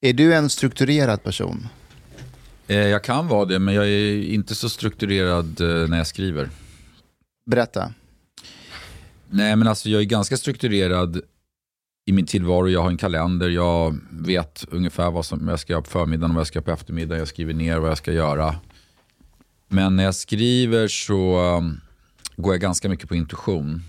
Är du en strukturerad person? Eh, Jag kan vara det, men jag är inte så strukturerad eh, när jag skriver. Berätta. Nej, men alltså jag är ganska strukturerad i min tillvaro. Jag har en kalender, jag vet ungefär vad som jag ska göra på förmiddagen och vad jag ska göra på eftermiddagen. Jag skriver ner vad jag ska göra. Men när jag skriver så um, går jag ganska mycket på intuition.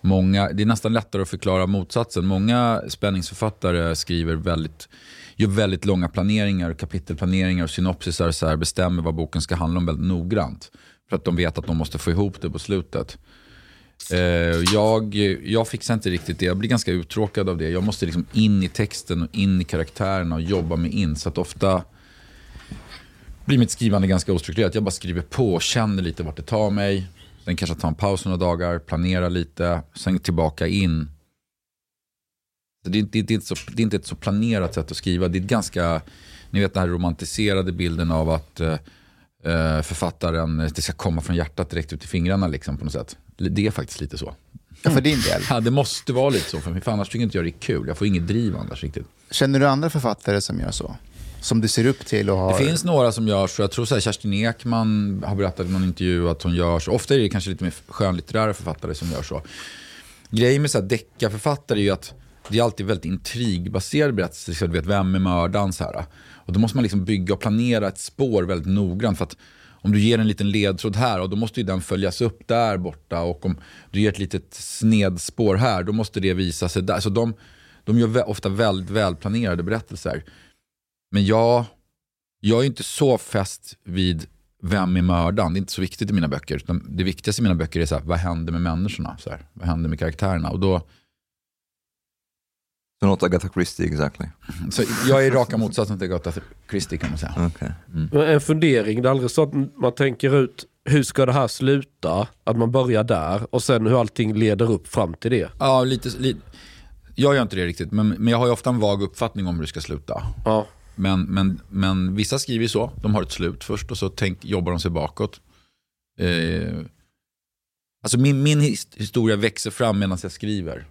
Många, det är nästan lättare att förklara motsatsen. Många spänningsförfattare skriver väldigt, gör väldigt långa planeringar, kapitelplaneringar och synopsisar. Så här, bestämmer vad boken ska handla om väldigt noggrant. För att de vet att de måste få ihop det på slutet. Eh, jag, jag fixar inte riktigt det. Jag blir ganska uttråkad av det. Jag måste liksom in i texten och in i karaktärerna och jobba mig in. Så att ofta blir mitt skrivande ganska ostrukturerat. Jag bara skriver på och känner lite vart det tar mig. Sen kanske ta en paus några dagar, planera lite, sen tillbaka in. Det, är, inte- det, är inte så, det är inte ett så planerat sätt att skriva. Det är ganska, ni vet den här romantiserade bilden av att eh, eh, författaren, det ska komma från hjärtat direkt ut i fingrarna liksom på något sätt. Det är faktiskt lite så. Ja, för din del. Ja, det måste vara lite så, för mig, för annars tycker inte jag det är kul. Jag får inget driv annars riktigt. Känner du andra författare som gör så? Som du ser upp till och har... Det finns några som gör så. Jag tror så här, Kerstin Ekman har berättat i någon intervju att hon gör så. Ofta är det kanske lite mer skönlitterära författare som gör så. Grejen med så här deckarförfattare är ju att det är alltid väldigt intrigbaserad berättelse. Så du vet, vem är mördaren? Så här. Och då måste man liksom bygga och planera ett spår väldigt noggrant. För att om du ger en liten ledtråd här, och då måste ju den följas upp där borta. Och om du ger ett litet snedspår här, då måste det visa sig där. Så de, de gör ofta väldigt välplanerade berättelser. Men jag, jag är inte så fäst vid vem är mördaren. Det är inte så viktigt i mina böcker. Utan det viktigaste i mina böcker är så här, vad händer med människorna? Så här, vad händer med karaktärerna? Och då, So not Agatha Christie exactly. så jag är raka motsatsen till Agatha Christie kan man säga. Okay. Men En fundering, det är aldrig så att man tänker ut hur ska det här sluta? Att man börjar där och sen hur allting leder upp fram till det. Ja, lite, lite, jag gör inte det riktigt, men, men jag har ju ofta en vag uppfattning om hur det ska sluta. Ja. Men, men, men vissa skriver ju så, de har ett slut först och så tänk, jobbar de sig bakåt. Eh, alltså min, min historia växer fram medan jag skriver.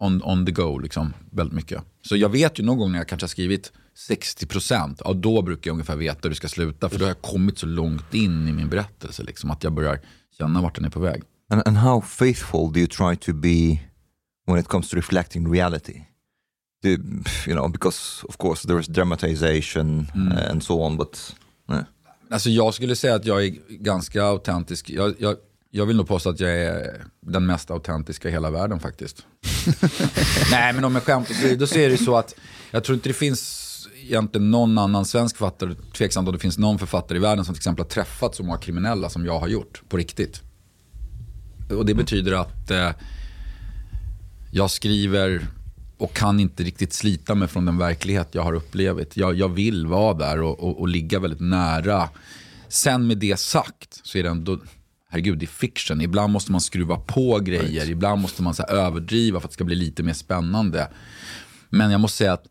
On, on the go, liksom, väldigt mycket. Så jag vet ju någon gång när jag kanske har skrivit 60 procent, ja, då brukar jag ungefär veta hur det ska sluta. För då har jag kommit så långt in i min berättelse, liksom, att jag börjar känna vart den är på väg. And, and how faithful do you try to be when it comes to reflecting reality? Do, you know, because of course there is dramatization uh, and so on, but uh, Alltså jag skulle säga att jag är ganska autentisk. Jag, jag, jag vill nog påstå att jag är den mest autentiska i hela världen faktiskt. Nej men om jag skämt åsido så är det så att jag tror inte det finns egentligen någon annan svensk författare, tveksamt om det finns någon författare i världen som till exempel har träffat så många kriminella som jag har gjort på riktigt. och det betyder att eh, jag skriver och kan inte riktigt slita mig från den verklighet jag har upplevt. Jag, jag vill vara där och, och, och ligga väldigt nära. Sen med det sagt så är det ändå, herregud, det är fiction. Ibland måste man skruva på grejer, right. ibland måste man så här, överdriva för att det ska bli lite mer spännande. Men jag måste säga att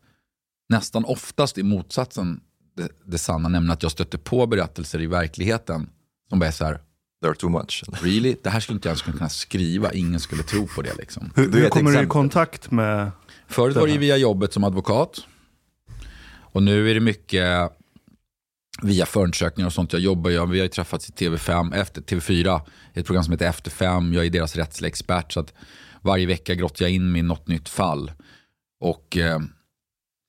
nästan oftast är motsatsen det, det sanna, nämligen att jag stöter på berättelser i verkligheten som bara är så här, They're too much. Really? Det här skulle inte jag ens kunna skriva, ingen skulle tro på det. Liksom. Hur, hur kommer du i kontakt med Förut var det via jobbet som advokat. Och nu är det mycket via förundersökningar och sånt jag jobbar. Jag, vi har ju träffats i TV5, efter, TV4, ett program som heter Efter fem. Jag är deras rättsliga expert. Så att varje vecka grottar jag in mig i något nytt fall. Och eh,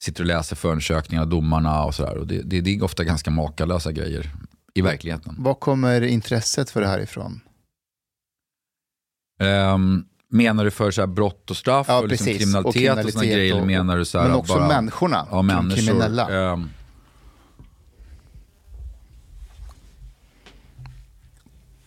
sitter och läser förundersökningarna, domarna och sådär. Och det, det, det är ofta ganska makalösa grejer i verkligheten. Var kommer intresset för det här ifrån? Um, Menar du för så brott och straff ja, och, liksom kriminalitet och, kriminalitet och sådana grejer? Eller menar du så men också bara, människorna, ja, människor, kriminella. Um,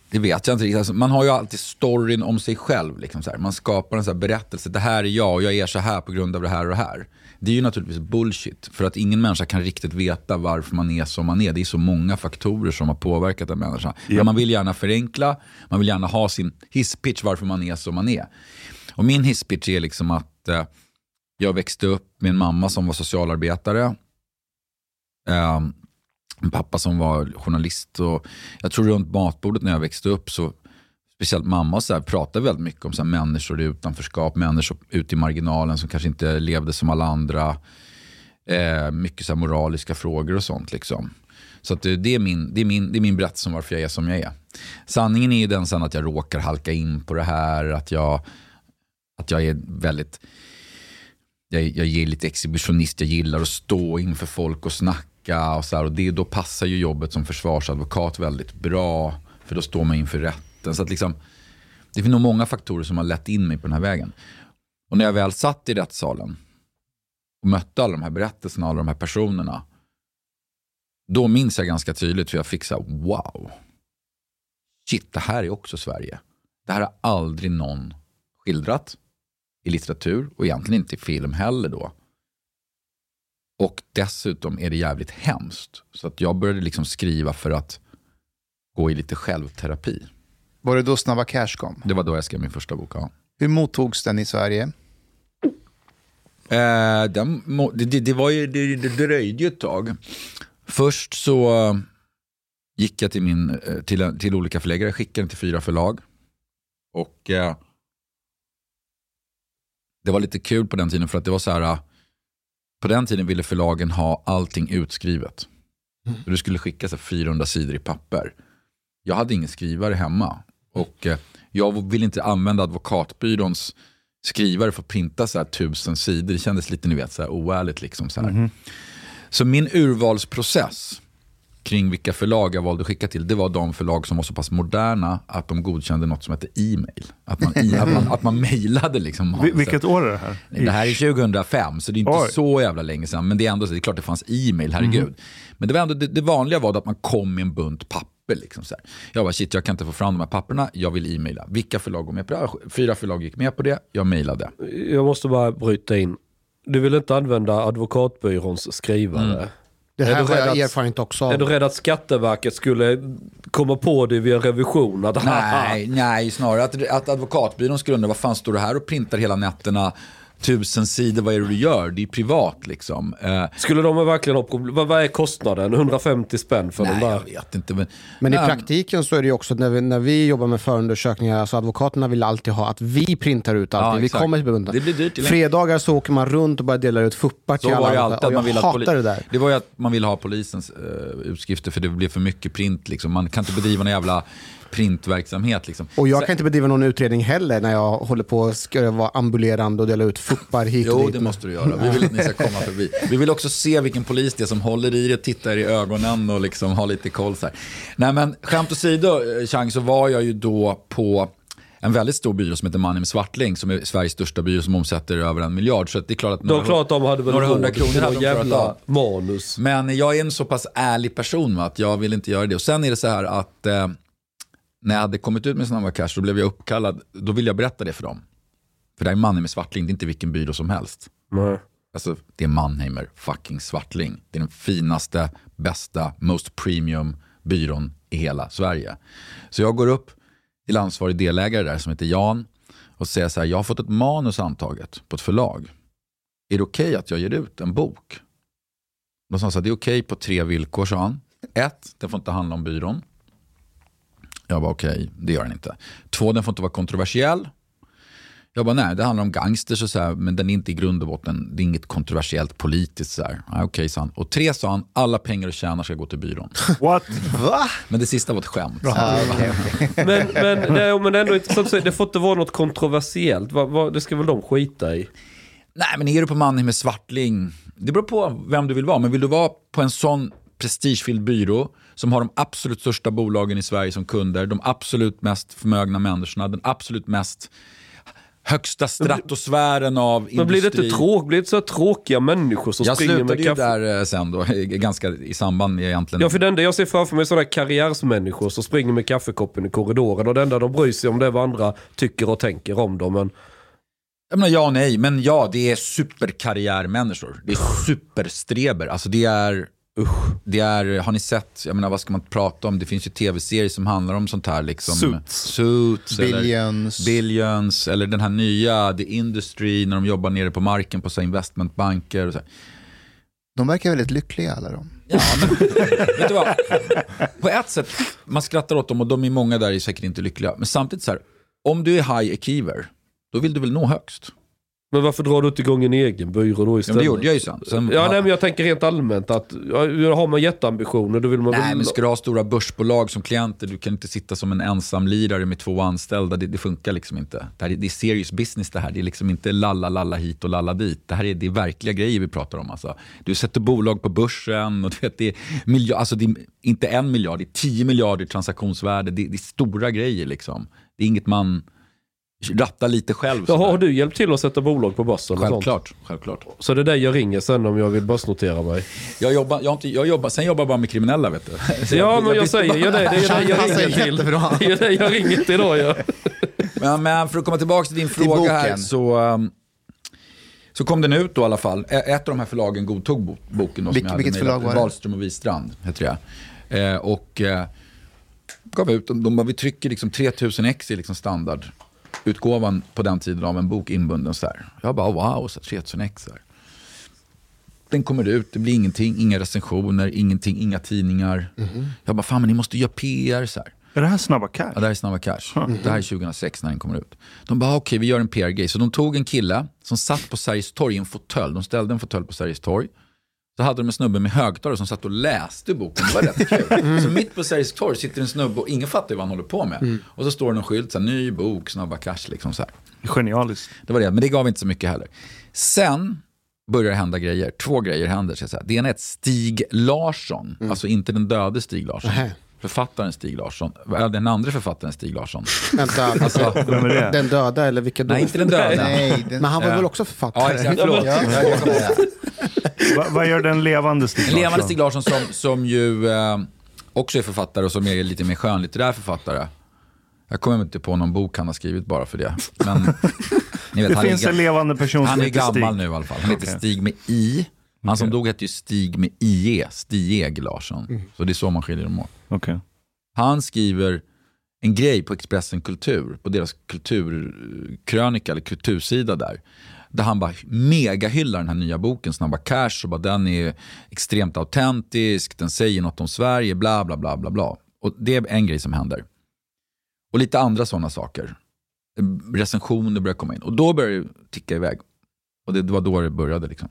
det vet jag inte riktigt. Alltså, man har ju alltid storyn om sig själv. Liksom. Man skapar en så berättelse. Det här är jag och jag är så här på grund av det här och det här. Det är ju naturligtvis bullshit. För att ingen människa kan riktigt veta varför man är som man är. Det är så många faktorer som har påverkat en människa. Yep. Men man vill gärna förenkla, man vill gärna ha sin hisspitch varför man är som man är. Och min hisspitch är liksom att eh, jag växte upp med en mamma som var socialarbetare. Eh, en pappa som var journalist. Och jag tror runt matbordet när jag växte upp så speciellt mamma så här, pratade väldigt mycket om så här, människor i utanförskap, människor ute i marginalen som kanske inte levde som alla andra. Eh, mycket så här, moraliska frågor och sånt. Liksom. Så det, eh, det, är min, det, är min, det är min berättelse om varför jag är som jag är. Sanningen är ju den sen att jag råkar halka in på det här, att jag, att jag är väldigt jag, jag är lite exhibitionist, jag gillar att stå inför folk och snacka. Och så här, och det, då passar ju jobbet som försvarsadvokat väldigt bra. För då står man inför rätt rätten. Så att liksom, det finns nog många faktorer som har lett in mig på den här vägen. Och när jag väl satt i rättssalen och mötte alla de här berättelserna, alla de här personerna. Då minns jag ganska tydligt hur jag fick så här, wow. Shit, det här är också Sverige. Det här har aldrig någon skildrat i litteratur och egentligen inte i film heller då. Och dessutom är det jävligt hemskt. Så att jag började liksom skriva för att gå i lite självterapi. Var det då Snabba Cash kom? Det var då jag skrev min första bok, ja. Hur mottogs den i Sverige? Eh, den, det, det, det, var ju, det, det dröjde ju ett tag. Först så uh, gick jag till, min, uh, till, till olika förläggare, skickade den till fyra förlag. Och uh, det var lite kul på den tiden för att det var så här, på den tiden ville förlagen ha allting utskrivet. Mm. Du skulle skicka så 400 sidor i papper. Jag hade ingen skrivare hemma. Och eh, jag ville inte använda advokatbyråns skrivare för att printa så här tusen sidor. Det kändes lite ni vet, så här oärligt. Liksom, så, här. Mm. så min urvalsprocess kring vilka förlag jag valde att skicka till, det var de förlag som var så pass moderna att de godkände något som hette e-mail. Att man, att man, att man mejlade. Liksom, Vilket år är det här? Det här är 2005, så det är inte Oj. så jävla länge sedan. Men det är ändå det är klart det fanns e-mail, herregud. Mm. Men det, var ändå, det, det vanliga var att man kom med en bunt papper papper. Liksom så här. Jag bara, shit jag kan inte få fram de här papperna, jag vill e-maila. Vilka förlag går med på det? Fyra förlag gick med på det, jag mejlade. Jag måste bara bryta in. Du vill inte använda advokatbyråns skrivare? Mm. Det här har jag erfarenhet också av. Är du rädd att Skatteverket skulle komma på det via revision? Att, nej, nej, snarare att, att advokatbyrån skulle undra vad fan står du här och printar hela nätterna tusen sidor, vad är det du gör? Det är privat liksom. Eh, Skulle de verkligen ha problem? Vad, är kostnaden? 150 spänn för nej, den där? jag vet inte. Men, men i praktiken så är det ju också när vi, när vi jobbar med förundersökningar, alltså advokaterna vill alltid ha att vi printar ut allting. Ja, vi kommer till bebundna. Det blir dyrt. Fredagar så åker man runt och bara delar ut fuppar till alla. Alltid, och jag man hatar det där. Det var ju att man ville ha polisens uh, utskrifter för det blev för mycket print. Liksom. Man kan inte bedriva någon jävla printverksamhet. Liksom. Och jag kan inte bedriva någon utredning heller när jag håller på att vara ambulerande och dela ut fuppar hit och dit. Jo, det måste du göra. Vi vill att ni ska komma förbi. Vi vill också se vilken polis det är som håller i det, tittar i ögonen och liksom har lite koll. Så här. Nej, men skämt åsido, eh, Chang, så var jag ju då på en väldigt stor byrå som heter Manim Swartling som är Sveriges största byrå som omsätter över en miljard. Så det är klart att några, klart de hade väl några hundra kronor hade de jävla manus. Men jag är en så pass ärlig person va, att jag vill inte göra det. Och sen är det så här att eh, när jag hade kommit ut med Snabba Cash då blev jag uppkallad, då ville jag berätta det för dem. För det här är Mannheimer Svartling, det är inte vilken byrå som helst. Nej. Alltså det är Mannheimer fucking Svartling. Det är den finaste, bästa, most premium byrån i hela Sverige. Så jag går upp till ansvarig delägare där som heter Jan och säger så här, jag har fått ett manus antaget på ett förlag. Är det okej att jag ger ut en bok? De sa så här, det är okej på tre villkor, sa han. Ett, den får inte handla om byrån. Jag var okej, det gör den inte. Två, den får inte vara kontroversiell. Jag bara, nej, det handlar om gangsters och så här, men den är inte i grund och botten, det är inget kontroversiellt politiskt. Så här. Okej, sa han. Och tre, sa han, alla pengar du tjänar ska gå till byrån. What? Va? Men det sista var ett skämt. Ah, okej, okej. Men, men, nej, men ändå säga, det får inte vara något kontroversiellt. Vad, vad, det ska väl de skita i? Nej, men är du på Mannheim med Svartling, det beror på vem du vill vara. Men vill du vara på en sån prestigefylld byrå som har de absolut största bolagen i Sverige som kunder, de absolut mest förmögna människorna, den absolut mest högsta stratosfären av industri. Men blir det inte tråk, blir det så tråkiga människor som Jag springer slutade med ju kaffe? där eh, sen då, ganska i samband med egentligen. Ja för det enda jag ser framför mig är sådana karriärsmänniskor som springer med kaffekoppen i korridoren och det enda de bryr sig om det är vad andra tycker och tänker om dem. Men Jag menar, ja och nej, men ja, det är superkarriärmänniskor. Det är superstreber. Alltså det är, usch, det är, har ni sett, jag menar vad ska man prata om? Det finns ju tv-serier som handlar om sånt här. Liksom, Suits. Suits Billions. Eller, billions. Eller den här nya, The Industry, när de jobbar nere på marken på så här investmentbanker. Och så här. De verkar väldigt lyckliga alla de. Ja, men, vet du vad? På ett sätt, man skrattar åt dem och de är många där är säkert inte lyckliga. Men samtidigt så här, om du är high achiever, då vill du väl nå högst? Men varför drar du inte igång en egen byrå då Ja, istället? det gjorde jag ju sen. sen Ja, nej, men jag tänker rent allmänt att ja, har man jätteambitioner då vill man Nej, väl... men ska du ha stora börsbolag som klienter, du kan inte sitta som en ensamlirare med två anställda. Det, det funkar liksom inte. Det, här, är- det är serious business det här. Det är liksom inte lalla, lalla hit och lalla dit. Det här är, det är verkliga grejer vi pratar om. Alltså. Du sätter bolag på börsen och du vet, det, är miljard, alltså det är inte en miljard, det är tio miljarder i transaktionsvärde. Det, det är stora grejer liksom. Det är inget man rattar lite själv. Sådär. har du hjälpt till att sätta bolag på börsen? och sånt? Självklart, självklart. Så det är dig jag ringer sen om jag vill börsnotera mig? Jag jobbar, jag inte, jag jobbar, sen jobbar jag bara med kriminella vet du. Så Ja, men jag säger ju det. Det är det jag ringer till. Det är det jag ringer till då ja. Men, men för att komma tillbaka till din fråga här boken. så, um, så kom den ut då i alla fall. Ett av de här förlagen godtog bo- boken. Då, som jag hade vilket förlag var det? Wahlström och Wistrand heter det. Eh, och eh, gav ut, de, de vi trycker liksom 3000 ex i liksom standardutgåvan på den tiden av en bok inbunden så här. Jag bara wow, så 3000 ex. Så här. Den kommer ut, det blir ingenting, inga recensioner, ingenting, inga tidningar. Mhm. Jag bara, fan men ni måste göra PR så här. Är det här Snabba Cash? Ja, det här är Snabba Cash. Det här är 2006 när den kommer ut. De bara, okej vi gör en PR-grej. Så de tog en kille som satt på Sergels torg i en fåtölj. De ställde en fåtölj på Sergels torg. Så hade de en snubbe med högtalare som satt och läste boken. Det var rätt kul. Så mitt på Sergels torg sitter en snubbe och ingen fattar vad han håller på med. Och så står det någon skylt, så här, ny bok, Snabba Cash. Liksom, så här. Genialiskt. Det var det, men det gav inte så mycket heller. Sen börjar det hända grejer. Två grejer händer. Så jag säga. Det ena är att Stig Larsson, alltså inte den döde Stig Larsson, Nähä. författaren Stig Larsson, den andra författaren Stig Larsson. Vänta, alltså, Vem är det? den döda eller vilka då? Nej, inte den döda. Nej, den, Men han var Ja. väl också Ja, författare? exakt. Förlåt. ja, Va, vad gör den levande Stig En levande Larsson? Stig Larsson som, som ju eh, också är författare och som är lite mer skönlitterär författare. Jag kommer inte på någon bok han har skrivit bara för det. Men, vet, Det han är finns ga- en levande person Han som är heter Stig. gammal nu i alla fall. Han heter Okej. Stig med I. Han som Okej. dog hette ju Stig med IE, Stieg Larsson. Så det är så man skiljer dem åt. Okej. Han skriver en grej på Expressen Kultur, på deras kulturkrönika eller kultursida där. Där han bara megahyllar den här nya boken, Snabba Cash, och bara den är extremt autentisk, den säger något om Sverige, bla bla bla bla bla. Och det är en grej som händer. Och lite andra sådana saker. Recensioner börjar komma in. Och då börjar det ticka iväg. Och det, det var då det började liksom.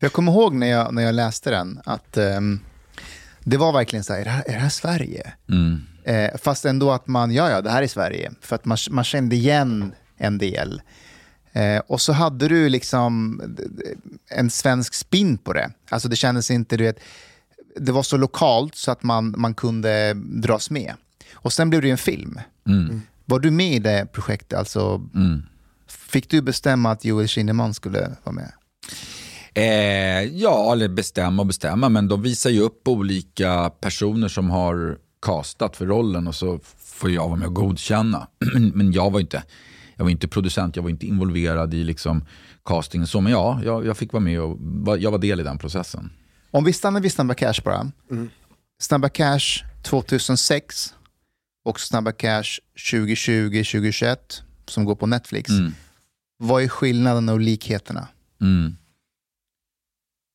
Jag kommer ihåg när jag, när jag läste den att ehm, det var verkligen så här, är det här, är det här Sverige? Mm. Eh, fast ändå att man, ja ja, det här är Sverige. För att man, man kände igen en del. Eh, och så hade du liksom d- en svensk spin på det. Alltså det kändes inte, du vet, det var så lokalt så att man, man kunde dras med. Och sen blev det ju en film. Mm. Var du med i det projektet? Alltså, Mm. fick du bestämma att Joel Kinnaman skulle vara med? Eh, ja, eller bestämma och bestämma, men de visar ju upp olika personer som har castat för rollen och så får jag vara med och godkänna. men jag var inte, jag var inte producent, jag var inte involverad i liksom castingen. Så, men ja, jag, jag fick vara med och var- jag var del i den processen. Om vi stannar vid Snabba Cash bara. Snabba Cash 2006 och Snabba Cash 2020-2021 som går på Netflix. Mm. Vad är skillnaden och likheterna? Mm.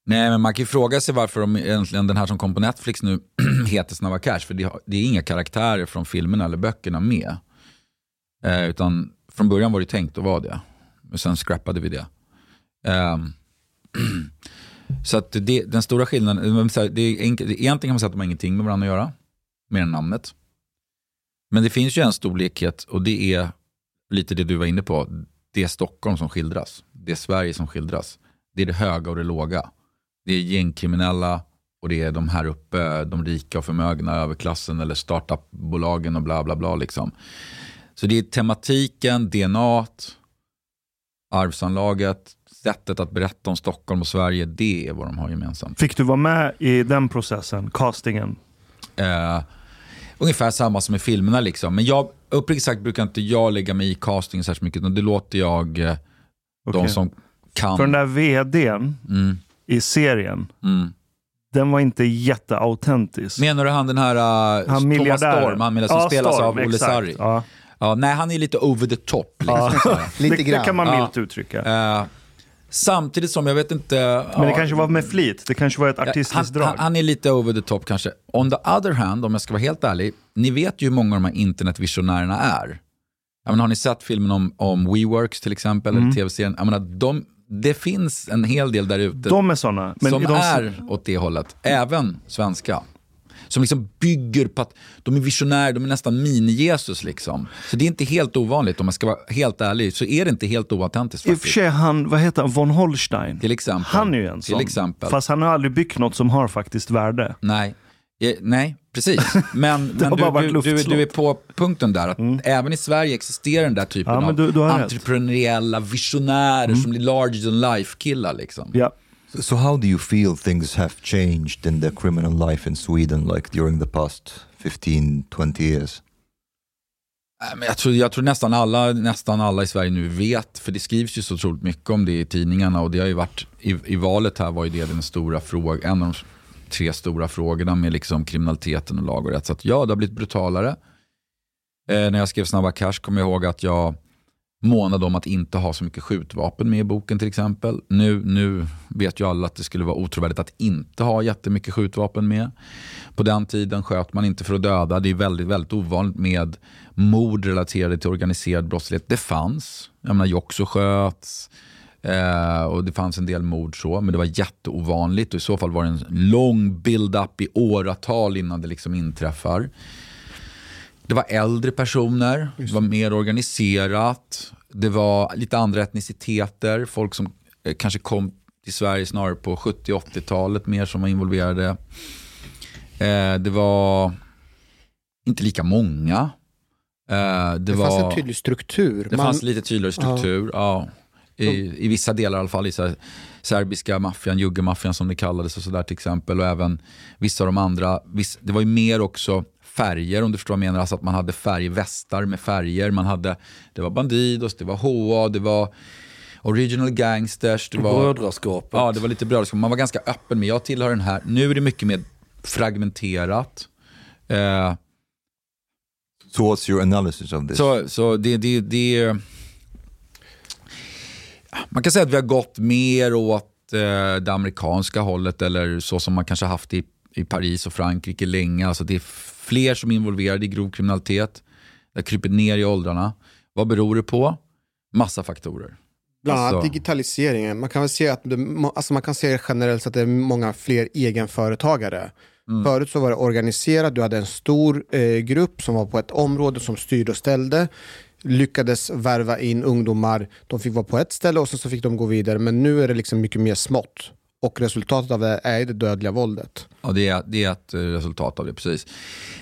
Nej, men man kan ju fråga sig varför de egentligen den här som kom på Netflix nu heter Snabba Cash. För det, det är inga karaktärer från filmerna eller böckerna med. Eh, utan från början var det tänkt att vara det. Men sen scrappade vi det. Um, så att det, den stora skillnaden, det är enkelt, egentligen kan man säga att de har ingenting med varandra att göra. Mer än namnet. Men det finns ju en stor likhet och det är lite det du var inne på. Det är Stockholm som skildras. Det är Sverige som skildras. Det är det höga och det låga. Det är gängkriminella och det är de här uppe, de rika och förmögna, överklassen eller startupbolagen och bla bla bla. Liksom. Så det är tematiken, DNA, arvsanlaget, sättet att berätta om Stockholm och Sverige, det är vad de har gemensamt. Fick du vara med i den processen, castingen? Eh, ungefär samma som i filmerna liksom. Men jag, uppriktigt sagt brukar inte jag lägga mig i castingen särskilt mycket, utan det låter jag eh, de Okej. som kan. För den där vdn Mm, i serien, mm. den var inte jätteautentisk. Menar du han den här uh, Han Thomas. Storm, han som Ja, spelas Storm, av Olle. Sarri? Ja. Ja, nej, han är lite over the top. Liksom. Lite grann. det kan man Ja. milt uttrycka. Eh, samtidigt som, jag vet inte... Men det kanske var med flit. Det kanske var ett artistiskt han, drag. han, han är lite over the top kanske. On the other hand, om jag ska vara helt ärlig, ni vet ju hur många av de här internetvisionärerna är. Jag menar, har ni sett filmen om, om WeWorks till exempel, Mm. eller tv-serien? Jag menar, de, det finns en hel del där ute de är sådana. Men som de, är åt det hållet, även svenska. Som liksom bygger på att de är visionärer, de är nästan mini-Jesus liksom. Så det är inte helt ovanligt, om jag ska vara helt ärlig, så är det inte helt oautentiskt I och för sig, han, vad heter han, von Holstein. Till exempel. Han är ju en Till sån. exempel. Fast han har aldrig byggt något som har faktiskt värde. Nej, eh, nej precis. Men, men du, du, du, du är på punkten där, att även i Sverige existerar den där typen Ja, av entreprenöriella visionärer som är larger than life-killar. Liksom. Ja. So, so how do you feel things have changed in the criminal life in Sweden, like during the past 15, 20 years? Äh, jag, tror, jag tror nästan alla, nästan alla i Sverige nu vet, för det skrivs ju så otroligt mycket om det i tidningarna och det har ju varit, i, i valet här var ju det den stora frågan, en av de tre stora frågorna med liksom kriminaliteten och lag och rätt. Så att ja, det har blivit brutalare. Eh, när jag skrev Snabba Cash kom jag ihåg att jag månad om att inte ha så mycket skjutvapen med i boken till exempel. Nu, nu vet ju alla att det skulle vara otrovärdigt att inte ha jättemycket skjutvapen med. På den tiden sköt man inte för att döda. Det är väldigt, väldigt ovanligt med mord relaterade till organiserad brottslighet. Det fanns. Jag menar, Joxo sköts. Eh, och det fanns en del mord så, men det var jätteovanligt och i så fall var det en lång build-up i åratal innan det liksom inträffar. Det var äldre personer, det var mer organiserat, det var lite andra etniciteter, folk som eh, kanske kom till Sverige snarare på 70 80-talet mer som var involverade. Eh, det var inte lika många. Eh, det, Det, var, fanns en tydlig struktur. det Man- fanns lite tydligare struktur. Ja. I, I vissa delar i alla fall, i så serbiska maffian, juggemaffian som det kallades och sådär till exempel. Och även vissa av de andra, det var ju mer också färger om du förstår vad jag menar. Alltså att man hade färgvästar med färger. Man hade, det var Bandidos, det var HA, det var Original Gangsters. Det var, Brödraskapet. Ja, det var lite brödraskap. Man var ganska öppen med, jag tillhör den här. Nu är det mycket mer fragmenterat. Eh, So, what's your analysis of this? så, så det, det, det... Man kan säga att vi har gått mer åt eh, det amerikanska hållet eller så som man kanske haft i, i Paris och Frankrike länge. Alltså det är fler som är involverade i grov kriminalitet. Det har krypit ner i åldrarna. Vad beror det på? Massa faktorer. Bland annat Alltså- digitaliseringen. Man kan väl se att det, alltså man kan se generellt sett att det är många fler egenföretagare. Mm. Förut så var det organiserat, du hade en stor eh, grupp som var på ett område som styrde och ställde. Lyckades värva in ungdomar, de fick vara på ett ställe och sen så fick de gå vidare. Men nu är det liksom mycket mer smått. Och resultatet av det är det dödliga våldet. Ja, det är, det är ett eh, resultat av det, precis.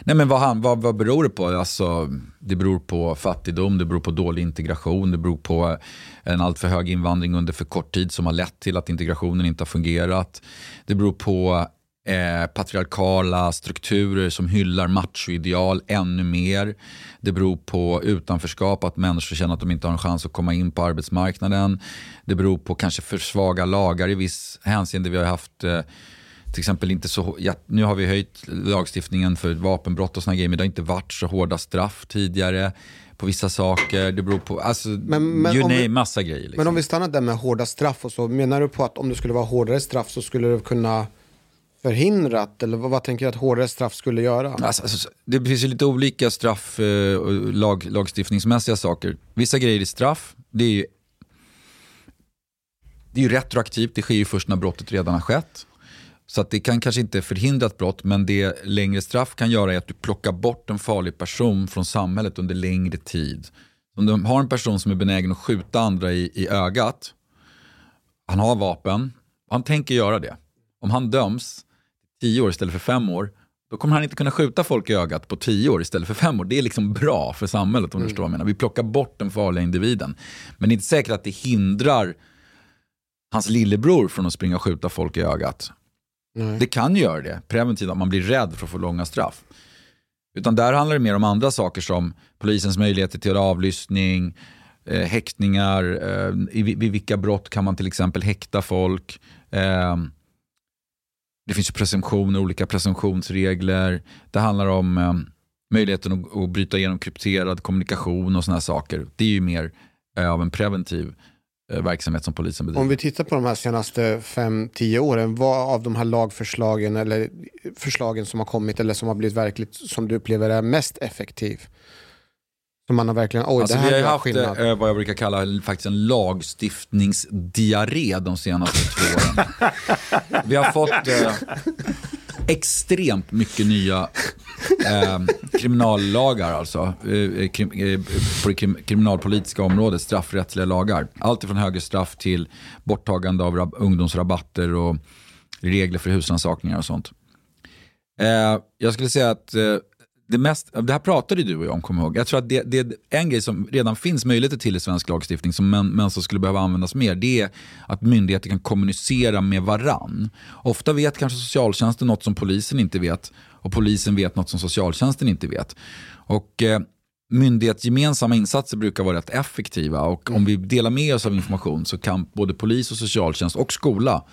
Nej, men vad, han, vad, vad beror det på? Alltså, det beror på fattigdom, det beror på dålig integration, det beror på eh, en alltför hög invandring under för kort tid som har lett till att integrationen inte har fungerat. Det beror på eh, patriarkala strukturer som hyllar machoideal ännu mer. Det beror på utanförskap, att människor känner att de inte har en chans att komma in på arbetsmarknaden. Det beror på kanske för svaga lagar i viss hänseende. Vi har haft eh, till exempel inte så, ja, nu har vi höjt lagstiftningen för vapenbrott och såna grejer, men det har inte varit så hårda straff tidigare på vissa saker. Det beror på, alltså, Men- men you om vi- name, massa grejer. Liksom. Men om vi stannar där med hårda straff och så, menar du på att om det skulle vara hårdare straff så skulle det kunna förhindrat? Eller vad, vad tänker du att hårdare straff skulle göra? Alltså, alltså, det finns ju lite olika straff eh, och lag, lagstiftningsmässiga saker. Vissa grejer är straff, det är ju, det är ju retroaktivt, det sker ju först när brottet redan har skett. Så att det kan kanske inte förhindra ett brott, men det längre straff kan göra är att du plockar bort en farlig person från samhället under längre tid. Om du har en person som är benägen att skjuta andra i, i ögat, han har vapen, han tänker göra det. Om han döms 10 år istället för 5 år, då kommer han inte kunna skjuta folk i ögat på 10 år istället för 5 år. Det är liksom bra för samhället om du förstår vad jag menar. Vi plockar bort den farliga individen. Men det är inte säkert att det hindrar hans lillebror från att springa och skjuta folk i ögat. Nej. Det kan ju göra det, preventivt, att man blir rädd för att få långa straff. Utan där handlar det mer om andra saker som polisens möjligheter till avlyssning, eh, häktningar, eh, i, vid vilka brott kan man till exempel häkta folk. Eh, det finns ju presumtioner, olika presumtionsregler. Det handlar om eh, möjligheten att, att bryta igenom krypterad kommunikation och sådana saker. Det är ju mer eh, av en preventiv eh, verksamhet som polisen bedriver. Om vi tittar på de här senaste 5-10 åren, vad av de här lagförslagen eller förslagen som har kommit eller som har blivit verkligt som du upplever är mest effektiv? Som man har verkligen, oj Alltså, det här vi har haft skillnad. eh, vad jag brukar kalla faktiskt en lagstiftningsdiarré de senaste två åren. Vi har fått eh, extremt mycket nya eh, kriminallagar alltså. Eh, krim, eh, på det krim, kriminalpolitiska området, straffrättsliga lagar. Allt ifrån högre straff till borttagande av rab- ungdomsrabatter och regler för husrannsakningar och sånt. Eh, jag skulle säga att eh, det, mest, det här pratade du och jag om, kommer ihåg. Jag tror att det, det är en grej som redan finns möjligheter till i svensk lagstiftning som men, men som skulle behöva användas mer. Det är att myndigheter kan kommunicera med varann. Ofta vet kanske socialtjänsten något som polisen inte vet och polisen vet något som socialtjänsten inte vet. Och eh, myndighetsgemensamma insatser brukar vara rätt effektiva och om vi delar med oss av information så kan både polis och socialtjänst och skola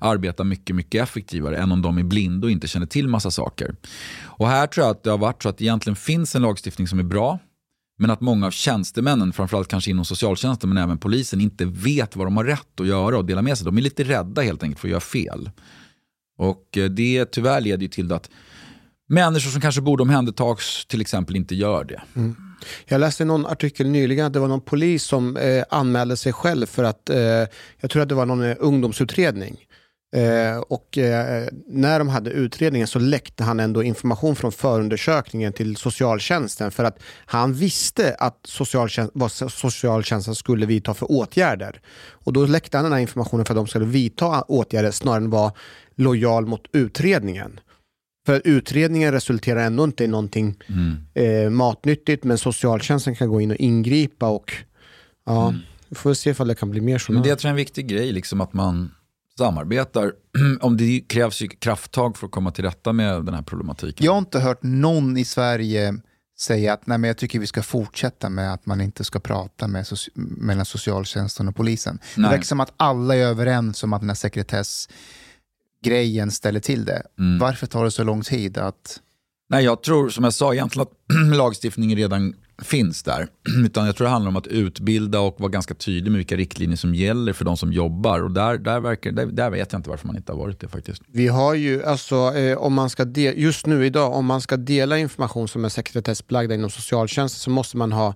arbeta mycket, mycket effektivare än om de är blinda och inte känner till massa saker. Och här tror jag att det har varit så att det egentligen finns en lagstiftning som är bra, men att många av tjänstemännen, framförallt kanske inom socialtjänsten men även polisen, inte vet vad de har rätt att göra och dela med sig. De är lite rädda helt enkelt för att göra fel. Och eh, det tyvärr leder ju till att människor som kanske borde omhändertas till exempel inte gör det. Mm. Jag läste någon artikel nyligen att det var någon polis som eh, anmälde sig själv för att, eh, jag tror att det var någon eh, ungdomsutredning. Eh, och eh, när de hade utredningen så läckte han ändå information från förundersökningen till socialtjänsten för att han visste att socialtjänst, vad socialtjänsten skulle vidta för åtgärder. Och då läckte han den här informationen för att de skulle vidta åtgärder snarare än vara lojal mot utredningen. För utredningen resulterar ändå inte i någonting eh, matnyttigt men socialtjänsten kan gå in och ingripa och ja, vi får se ifall det kan bli mer Men sådana. det är en viktig grej, liksom att man samarbetar. Om det krävs ju krafttag för att komma till rätta med den här problematiken. Jag har inte hört någon i Sverige säga att nej, men jag tycker vi ska fortsätta med att man inte ska prata med soci- mellan socialtjänsten och polisen. Det Nej. verkar som att alla är överens om att den här sekretessgrejen ställer till det. Mm. Varför tar det så lång tid att... Nej, jag tror som jag sa egentligen att lagstiftningen redan finns där. Utan jag tror det handlar om att utbilda och vara ganska tydlig med vilka riktlinjer som gäller för de som jobbar. Och där, där, verkar, där, där vet jag inte varför man inte har varit det faktiskt. Vi har ju, alltså, eh, om man ska de- just nu idag, om man ska dela information som är sekretessbelagda inom socialtjänsten så måste man ha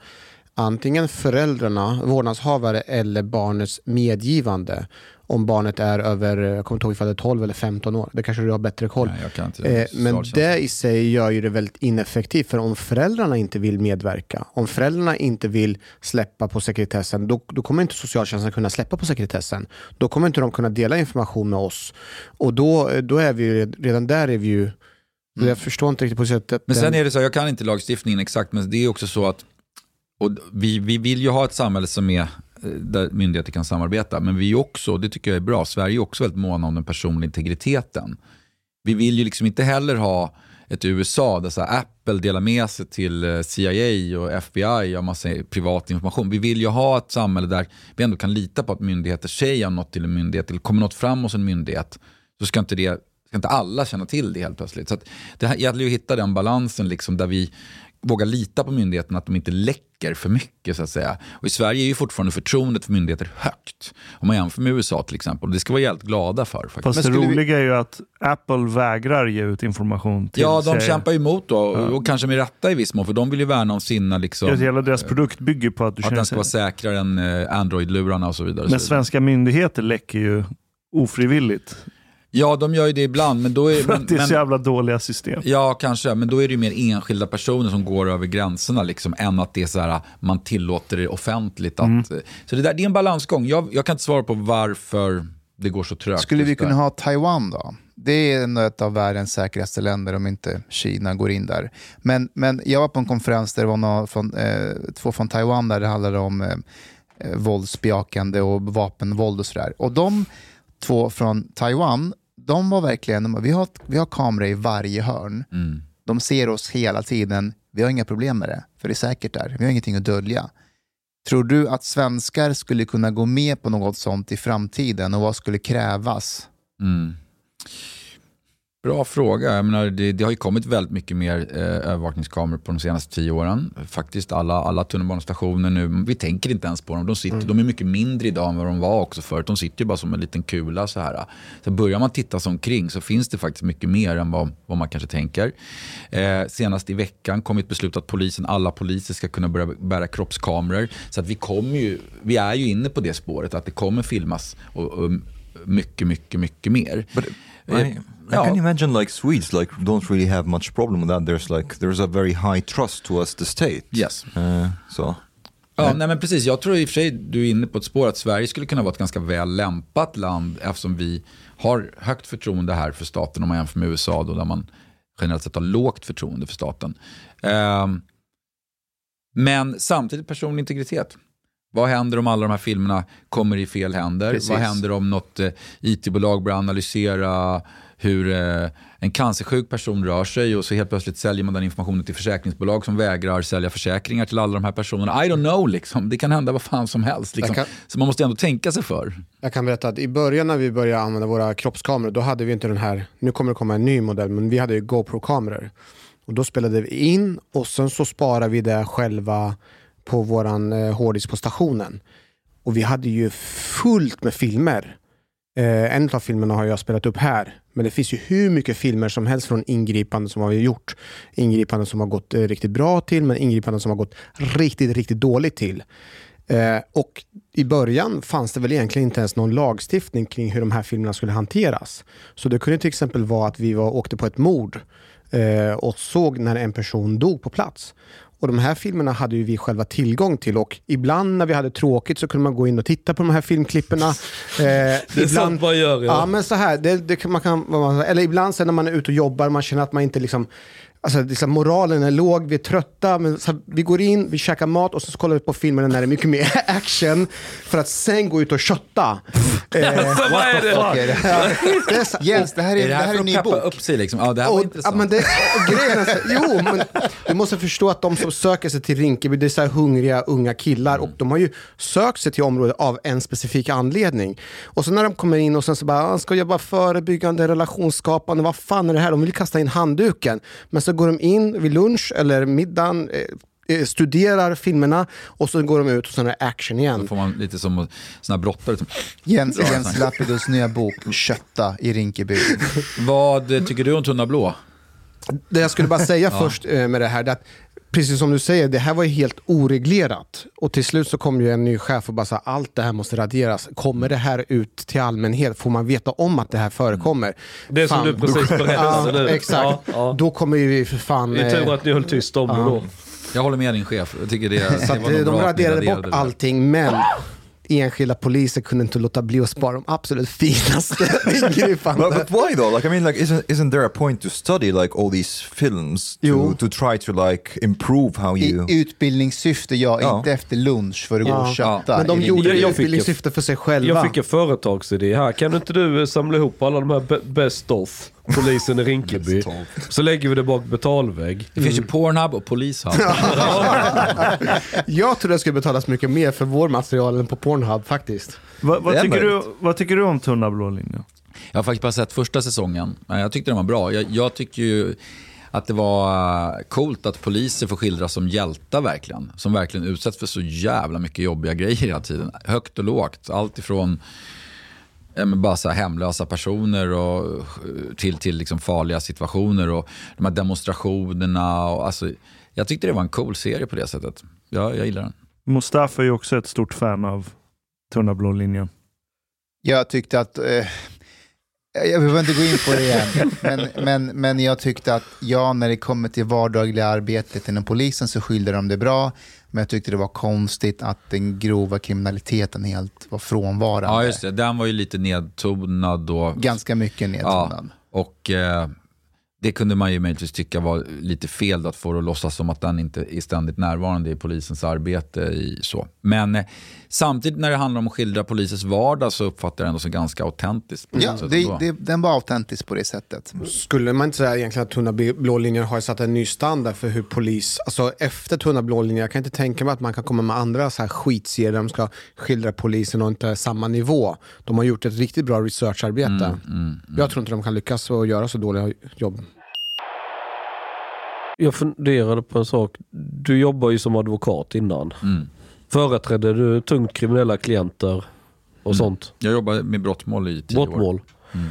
antingen föräldrarna, vårdnadshavare eller barnets medgivande. Om barnet är över, jag kommer inte ihåg ifall det är 12 eller 15 år, det kanske du har bättre koll. Nej, jag kan inte Eh, men det i sig gör ju det väldigt ineffektivt, för om föräldrarna inte vill medverka, om föräldrarna inte vill släppa på sekretessen, då, då kommer inte socialtjänsten kunna släppa på sekretessen. Då kommer inte de kunna dela information med oss. Och då, då är vi ju, redan där är vi ju, så jag förstår inte riktigt på sättet. Mm. Men sen är det så, jag kan inte lagstiftningen exakt, men det är också så att och vi, vi vill ju ha ett samhälle som är eh, där myndigheter kan samarbeta, men vi är också, det tycker jag är bra, Sverige är också väldigt måna om den personliga integriteten vi vill ju liksom inte heller ha ett USA där så här Apple delar med sig till eh, CIA och FBI av massa privat information. Vi vill ju ha ett samhälle där vi ändå kan lita på att myndigheter säger något till en myndighet eller kommer något fram hos en myndighet så ska inte, det, ska inte alla känna till det helt plötsligt. Så att det gäller ju att hitta den balansen liksom där vi vågar lita på myndigheterna att de inte läcker för mycket. så att säga. Och I Sverige är ju fortfarande förtroendet för myndigheter högt. Om man jämför med USA till exempel. Det ska vi vara jävligt glada för. Faktiskt. Fast det skulle vi- roliga är ju att Apple vägrar ge ut information till Ja, de CIA. kämpar ju emot då, och kanske med rätta i viss mån, för de vill ju värna om sina... Liksom, Ja, Hela deras produkt bygger på att du att känner den ska vara sig... säkrare än eh, Android-lurarna och så vidare. Men vidare. svenska myndigheter läcker ju ofrivilligt. Ja, de gör ju det ibland, men då är... För att det är så men, jävla dåliga system. ja, kanske, men då är det ju mer enskilda personer som går över gränserna, liksom, än att det är så här, man tillåter det offentligt. Att, Mm. Så det, där, det är en balansgång. Jag, jag kan inte svara på varför det går så trögt. Skulle vi kunna ha Taiwan då? Det är ändå ett av världens säkraste länder om inte Kina går in där. Men, men jag var på en konferens där det var några från, eh, två från Taiwan där det handlade om eh, eh, våldsbejakande och vapenvåld och sådär. Och de två från Taiwan, de var verkligen, de, vi, har, vi har kameror i varje hörn. Mm. De ser oss hela tiden. Vi har inga problem med det, för det är säkert där. Vi har ingenting att dölja. Tror du att svenskar skulle kunna gå med på något sånt i framtiden och vad skulle krävas? Mm. Bra fråga. Jag menar, det, det har ju kommit väldigt mycket mer eh, övervakningskameror på de senaste tio åren. Faktiskt alla, alla tunnelbanestationer nu, vi tänker inte ens på dem. De, sitter, de är mycket mindre idag än vad de var också förut. De sitter ju bara som en liten kula så här. Så börjar man titta sig omkring så finns det faktiskt mycket mer än vad, vad man kanske tänker. Eh, senast i veckan kom ett beslut att polisen, alla poliser ska kunna börja bära kroppskameror. Så att vi, kommer ju, vi är ju inne på det spåret att det kommer filmas och, och mycket, mycket, mycket mer. But Eh, I, can imagine like Swedes like don't really have much problem with that. There's like there's a very high trust towards the state. Yes. Uh, so Ja, nej men precis. Jag tror i och för sig du är inne på ett spår att Sverige skulle kunna vara ett ganska väl lämpat land eftersom vi har högt förtroende här för staten om man jämför med USA då, där man generellt sett har lågt förtroende för staten. Ehm, men samtidigt personlig integritet. Vad händer om alla de här filmerna kommer i fel händer? Precis. Vad händer om något eh, it-bolag börjar analysera hur eh, en cancersjuk person rör sig och så helt plötsligt säljer man den informationen till försäkringsbolag som vägrar sälja försäkringar till alla de här personerna. I don't know, liksom. det kan hända vad fan som helst. Liksom. Kan- Så man måste ändå tänka sig för. Jag kan berätta att i början när vi började använda våra kroppskameror, då hade vi inte den här, nu kommer det komma en ny modell, men vi hade ju GoPro-kameror. Och då spelade vi in och sen så sparade vi det själva på våran eh, hårddisk på stationen. Och vi hade ju fullt med filmer. Eh, en av filmerna har jag spelat upp här. Men det finns ju hur mycket filmer som helst från ingripanden som har vi gjort. Ingripanden som har gått eh, riktigt bra till, men ingripanden som har gått riktigt, riktigt dåligt till. Eh, och i början fanns det väl egentligen inte ens någon lagstiftning kring hur de här filmerna skulle hanteras. Så det kunde till exempel vara att vi var, åkte på ett mord eh, och såg när en person dog på plats. Och de här filmerna hade ju vi själva tillgång till och ibland när vi hade tråkigt så kunde man gå in och titta på de här filmklipperna. Eh, Det är sånt man gör. Ja, Ja. men så här. Det, det kan, man kan, eller ibland sen när man är ute och jobbar, man känner att man inte liksom... Alltså, liksom moralen är låg, vi är trötta, men så här, vi går in, vi käkar mat och så kollar vi på filmerna när det är mycket mer action för att sen gå ut och kötta. eh, Alltså, vad är det? Det, det är så, Jens, det här är, Är det här, är för en att ny bok. upp sig? Liksom? Ja, det här var och, ja, intressant. men det, och grejen är så, jo, men du måste förstå att de som söker sig till Rinkeby, det är så här hungriga unga killar och de har ju sökt sig till området av en specifik anledning. Och så när de kommer in och sen så bara, "Ah, ska jobba förebyggande, relationsskapande, vad fan är det här? De vill kasta in handduken. Men så går de in vid lunch eller middagen, eh, eh, studerar filmerna och så går de ut och sen är det action Då igen. får man lite som såna här brottare. Som, Jens, Jens Lapidus nya bok Kötta i Rinkeby. vad tycker du om Tunna blå? Det jag skulle bara säga först eh, med det här, det är att precis som du säger, det här var ju helt oreglerat. Och till slut så kom ju en ny chef och bara sa allt det här måste raderas. Kommer det här ut till allmänhet? Får man veta om att det här förekommer? Det som Fan. du precis berättade Ja, exakt. Ja, ja. Då kommer ju vi för fan... Det är tur eh, att ni höll tyst om det då. Jag håller med din chef. Jag tycker det, Så det var eh, de raderade bort allting, men enskilda poliser kunde inte låta bli att spara de absolut finaste ingripandena. But, but why though? Like I mean, like isn't isn't there a point to study like all these films to Jo. to try to like improve how you? I utbildningssyfte, ja, Ja. inte efter lunch för att gå Ja. och kötta. Men de gjorde det i Jag fick- utbildningssyfte för sig själva. Jag fick en företagsidé här. Kan inte du eh, samla ihop alla de här be- best of polisen i Rinkeby. Så lägger vi det bak betalvägg. Det finns ju Pornhub och Polishub. Jag tror det skulle betalas mycket mer för vår material än på Pornhub faktiskt. Va, vad, tycker du, vad tycker du om Tunna blå linjen? Jag har faktiskt bara sett första säsongen. Jag tyckte den var bra. Jag, jag tycker ju att det var eh, coolt att poliser får skildras som hjältar verkligen. Som verkligen utsätts för så jävla mycket jobbiga grejer hela tiden. Högt och lågt. Allt ifrån men bara så här hemlösa personer och, till, till liksom farliga situationer och de här demonstrationerna. Och, alltså, jag tyckte det var en cool serie på det sättet. Ja, jag gillar den. Mustafa är ju också ett stort fan av Tunna blå linjen. Jag tyckte att... Eh, jag behöver inte gå in på det igen, men, men, men jag tyckte att ja, när det kommer till vardagliga arbetet inom polisen så skyllde de det bra. Men jag tyckte det var konstigt att den grova kriminaliteten helt var frånvarande. Ja, just det. Den var ju lite nedtonad och Ganska mycket nedtonad. Och eh, det kunde man ju möjligtvis tycka var lite fel då, att få det att låtsas som att den inte är ständigt närvarande i polisens arbete. I, så. Men eh, samtidigt när det handlar om att skildra polisens vardag så uppfattar jag det ändå som ganska autentiskt. Ja, det, det, den var autentisk på det sättet. Skulle man inte säga egentligen att Tunna blå linjen har satt en ny standard för hur polis, alltså efter Tunna blå linjen, jag kan inte tänka mig att man kan komma med andra så här skitserier där de ska skildra polisen och inte samma nivå. De har gjort ett riktigt bra researcharbete. Jag tror inte de kan lyckas och göra så dåliga jobb. Jag funderade på en sak. Du jobbar ju som advokat innan. Mm. Företrädde du tungt kriminella klienter och Mm. sånt? Jag jobbar med brottmål i tio år. Brottmål. Mm.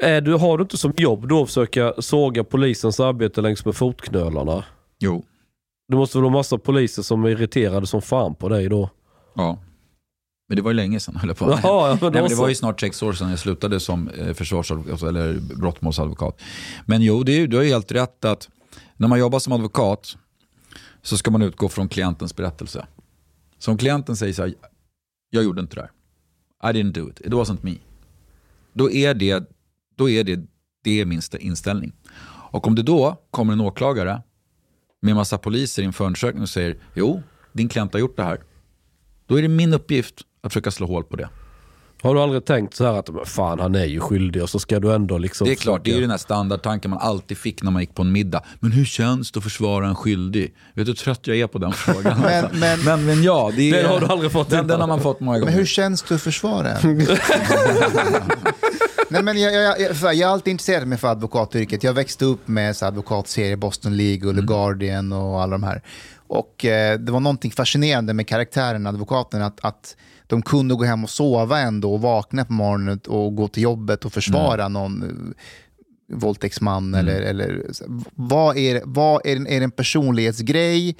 Är du, har du inte som jobb då att försöka såga polisens arbete längs med fotknölarna? Jo, Det måste väl vara massa poliser som är irriterade som fan på dig då? ja. Men det var ju länge sedan höll jag på. Ja, men Nej, då men det var ju snart sex år sedan jag slutade som eh, försvarsadvokat eller brottmålsadvokat. Men jo, det är, du har ju helt rätt att när man jobbar som advokat så ska man utgå från klientens berättelse. Så om klienten säger så här, jag gjorde inte det där. I didn't do it, it wasn't me. Då är det, då är det, det är min inställning. Och om det då kommer en åklagare med massa poliser i en förundersökning och säger, jo, din klient har gjort det här. Då är det min uppgift att försöka slå hål på det. Har du aldrig tänkt så här att men fan han är ju skyldig och så ska du ändå liksom... Det är klart, det är ju den här standardtanken man alltid fick när man gick på en middag. Men hur känns det att försvara en skyldig? Vet du hur trött jag är på den frågan? Men- alltså. men- men, men ja, det är, Den har du aldrig fått den, den har man fått många gånger. Men hur känns det att försvara en? Nej, men jag, jag, jag, jag, jag har alltid intresserat mig för advokatyrket. Jag växte upp med så advokatserier, Boston League och The Guardian och alla de här. Och eh, det var någonting fascinerande med karaktären advokaten, att, att de kunde gå hem och sova ändå och vakna på morgonen och gå till jobbet och försvara någon eh, våldtäktsman. Eller, eller, vad är, vad är, det- är det en personlighetsgrej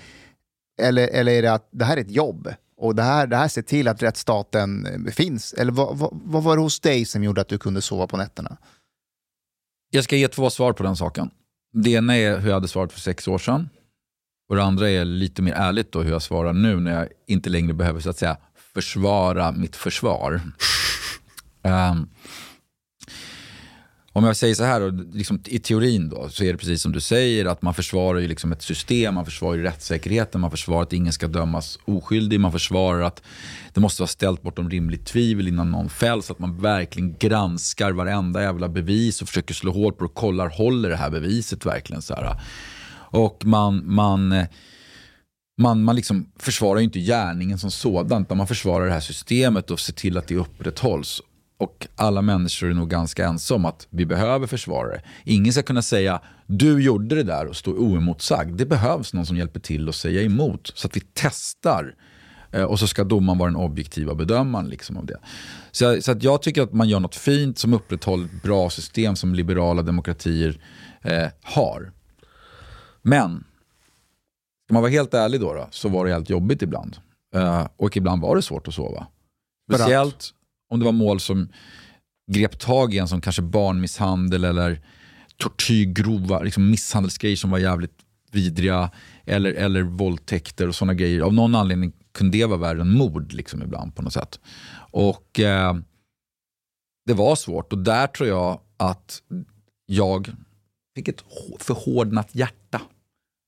eller, eller är det att det här är ett jobb? Och det här, det här ser till att rättsstaten eh, finns? Eller vad, vad, vad var det hos dig som gjorde att du kunde sova på nätterna? Jag ska ge två svar på den saken. Det ena är hur jag hade svarat för sex år sedan. Och det andra är lite mer ärligt då hur jag svarar nu när jag inte längre behöver så att säga försvara mitt försvar. Um, om jag säger så här, då, liksom, i teorin då, så är det precis som du säger att man försvarar ju liksom ett system, man försvarar ju rättssäkerheten, man försvarar att ingen ska dömas oskyldig, man försvarar att det måste vara ställt bortom rimligt tvivel innan någon fälls, att man verkligen granskar varenda jävla bevis och försöker slå hål på det och kollar, håller det här beviset verkligen? Så här. Och man, man, eh, man, man liksom försvarar ju inte gärningen som sådan, utan man försvarar det här systemet och ser till att det upprätthålls. Och alla människor är nog ganska ensamma om att vi behöver försvarare. Ingen ska kunna säga du gjorde det där och stå oemotsagd. Det behövs någon som hjälper till att säga emot så att vi testar. Eh, och så ska domaren vara den objektiva bedömaren liksom av det. Så, jag- så att jag tycker att man gör något fint som upprätthåller ett bra system som liberala demokratier eh, har. Men, ska man vara helt ärlig då, då så var det helt jobbigt ibland. Eh, och ibland var det svårt att sova. Speciellt om det var mål som grep tag i en som kanske barnmisshandel eller tortyr, grova liksom misshandelsgrejer som var jävligt vidriga. Eller, eller våldtäkter och sådana grejer. Av någon anledning kunde det vara värre än mord liksom ibland på något sätt. Och eh, det var svårt och där tror jag att jag fick ett hå- förhårdnat hjärta.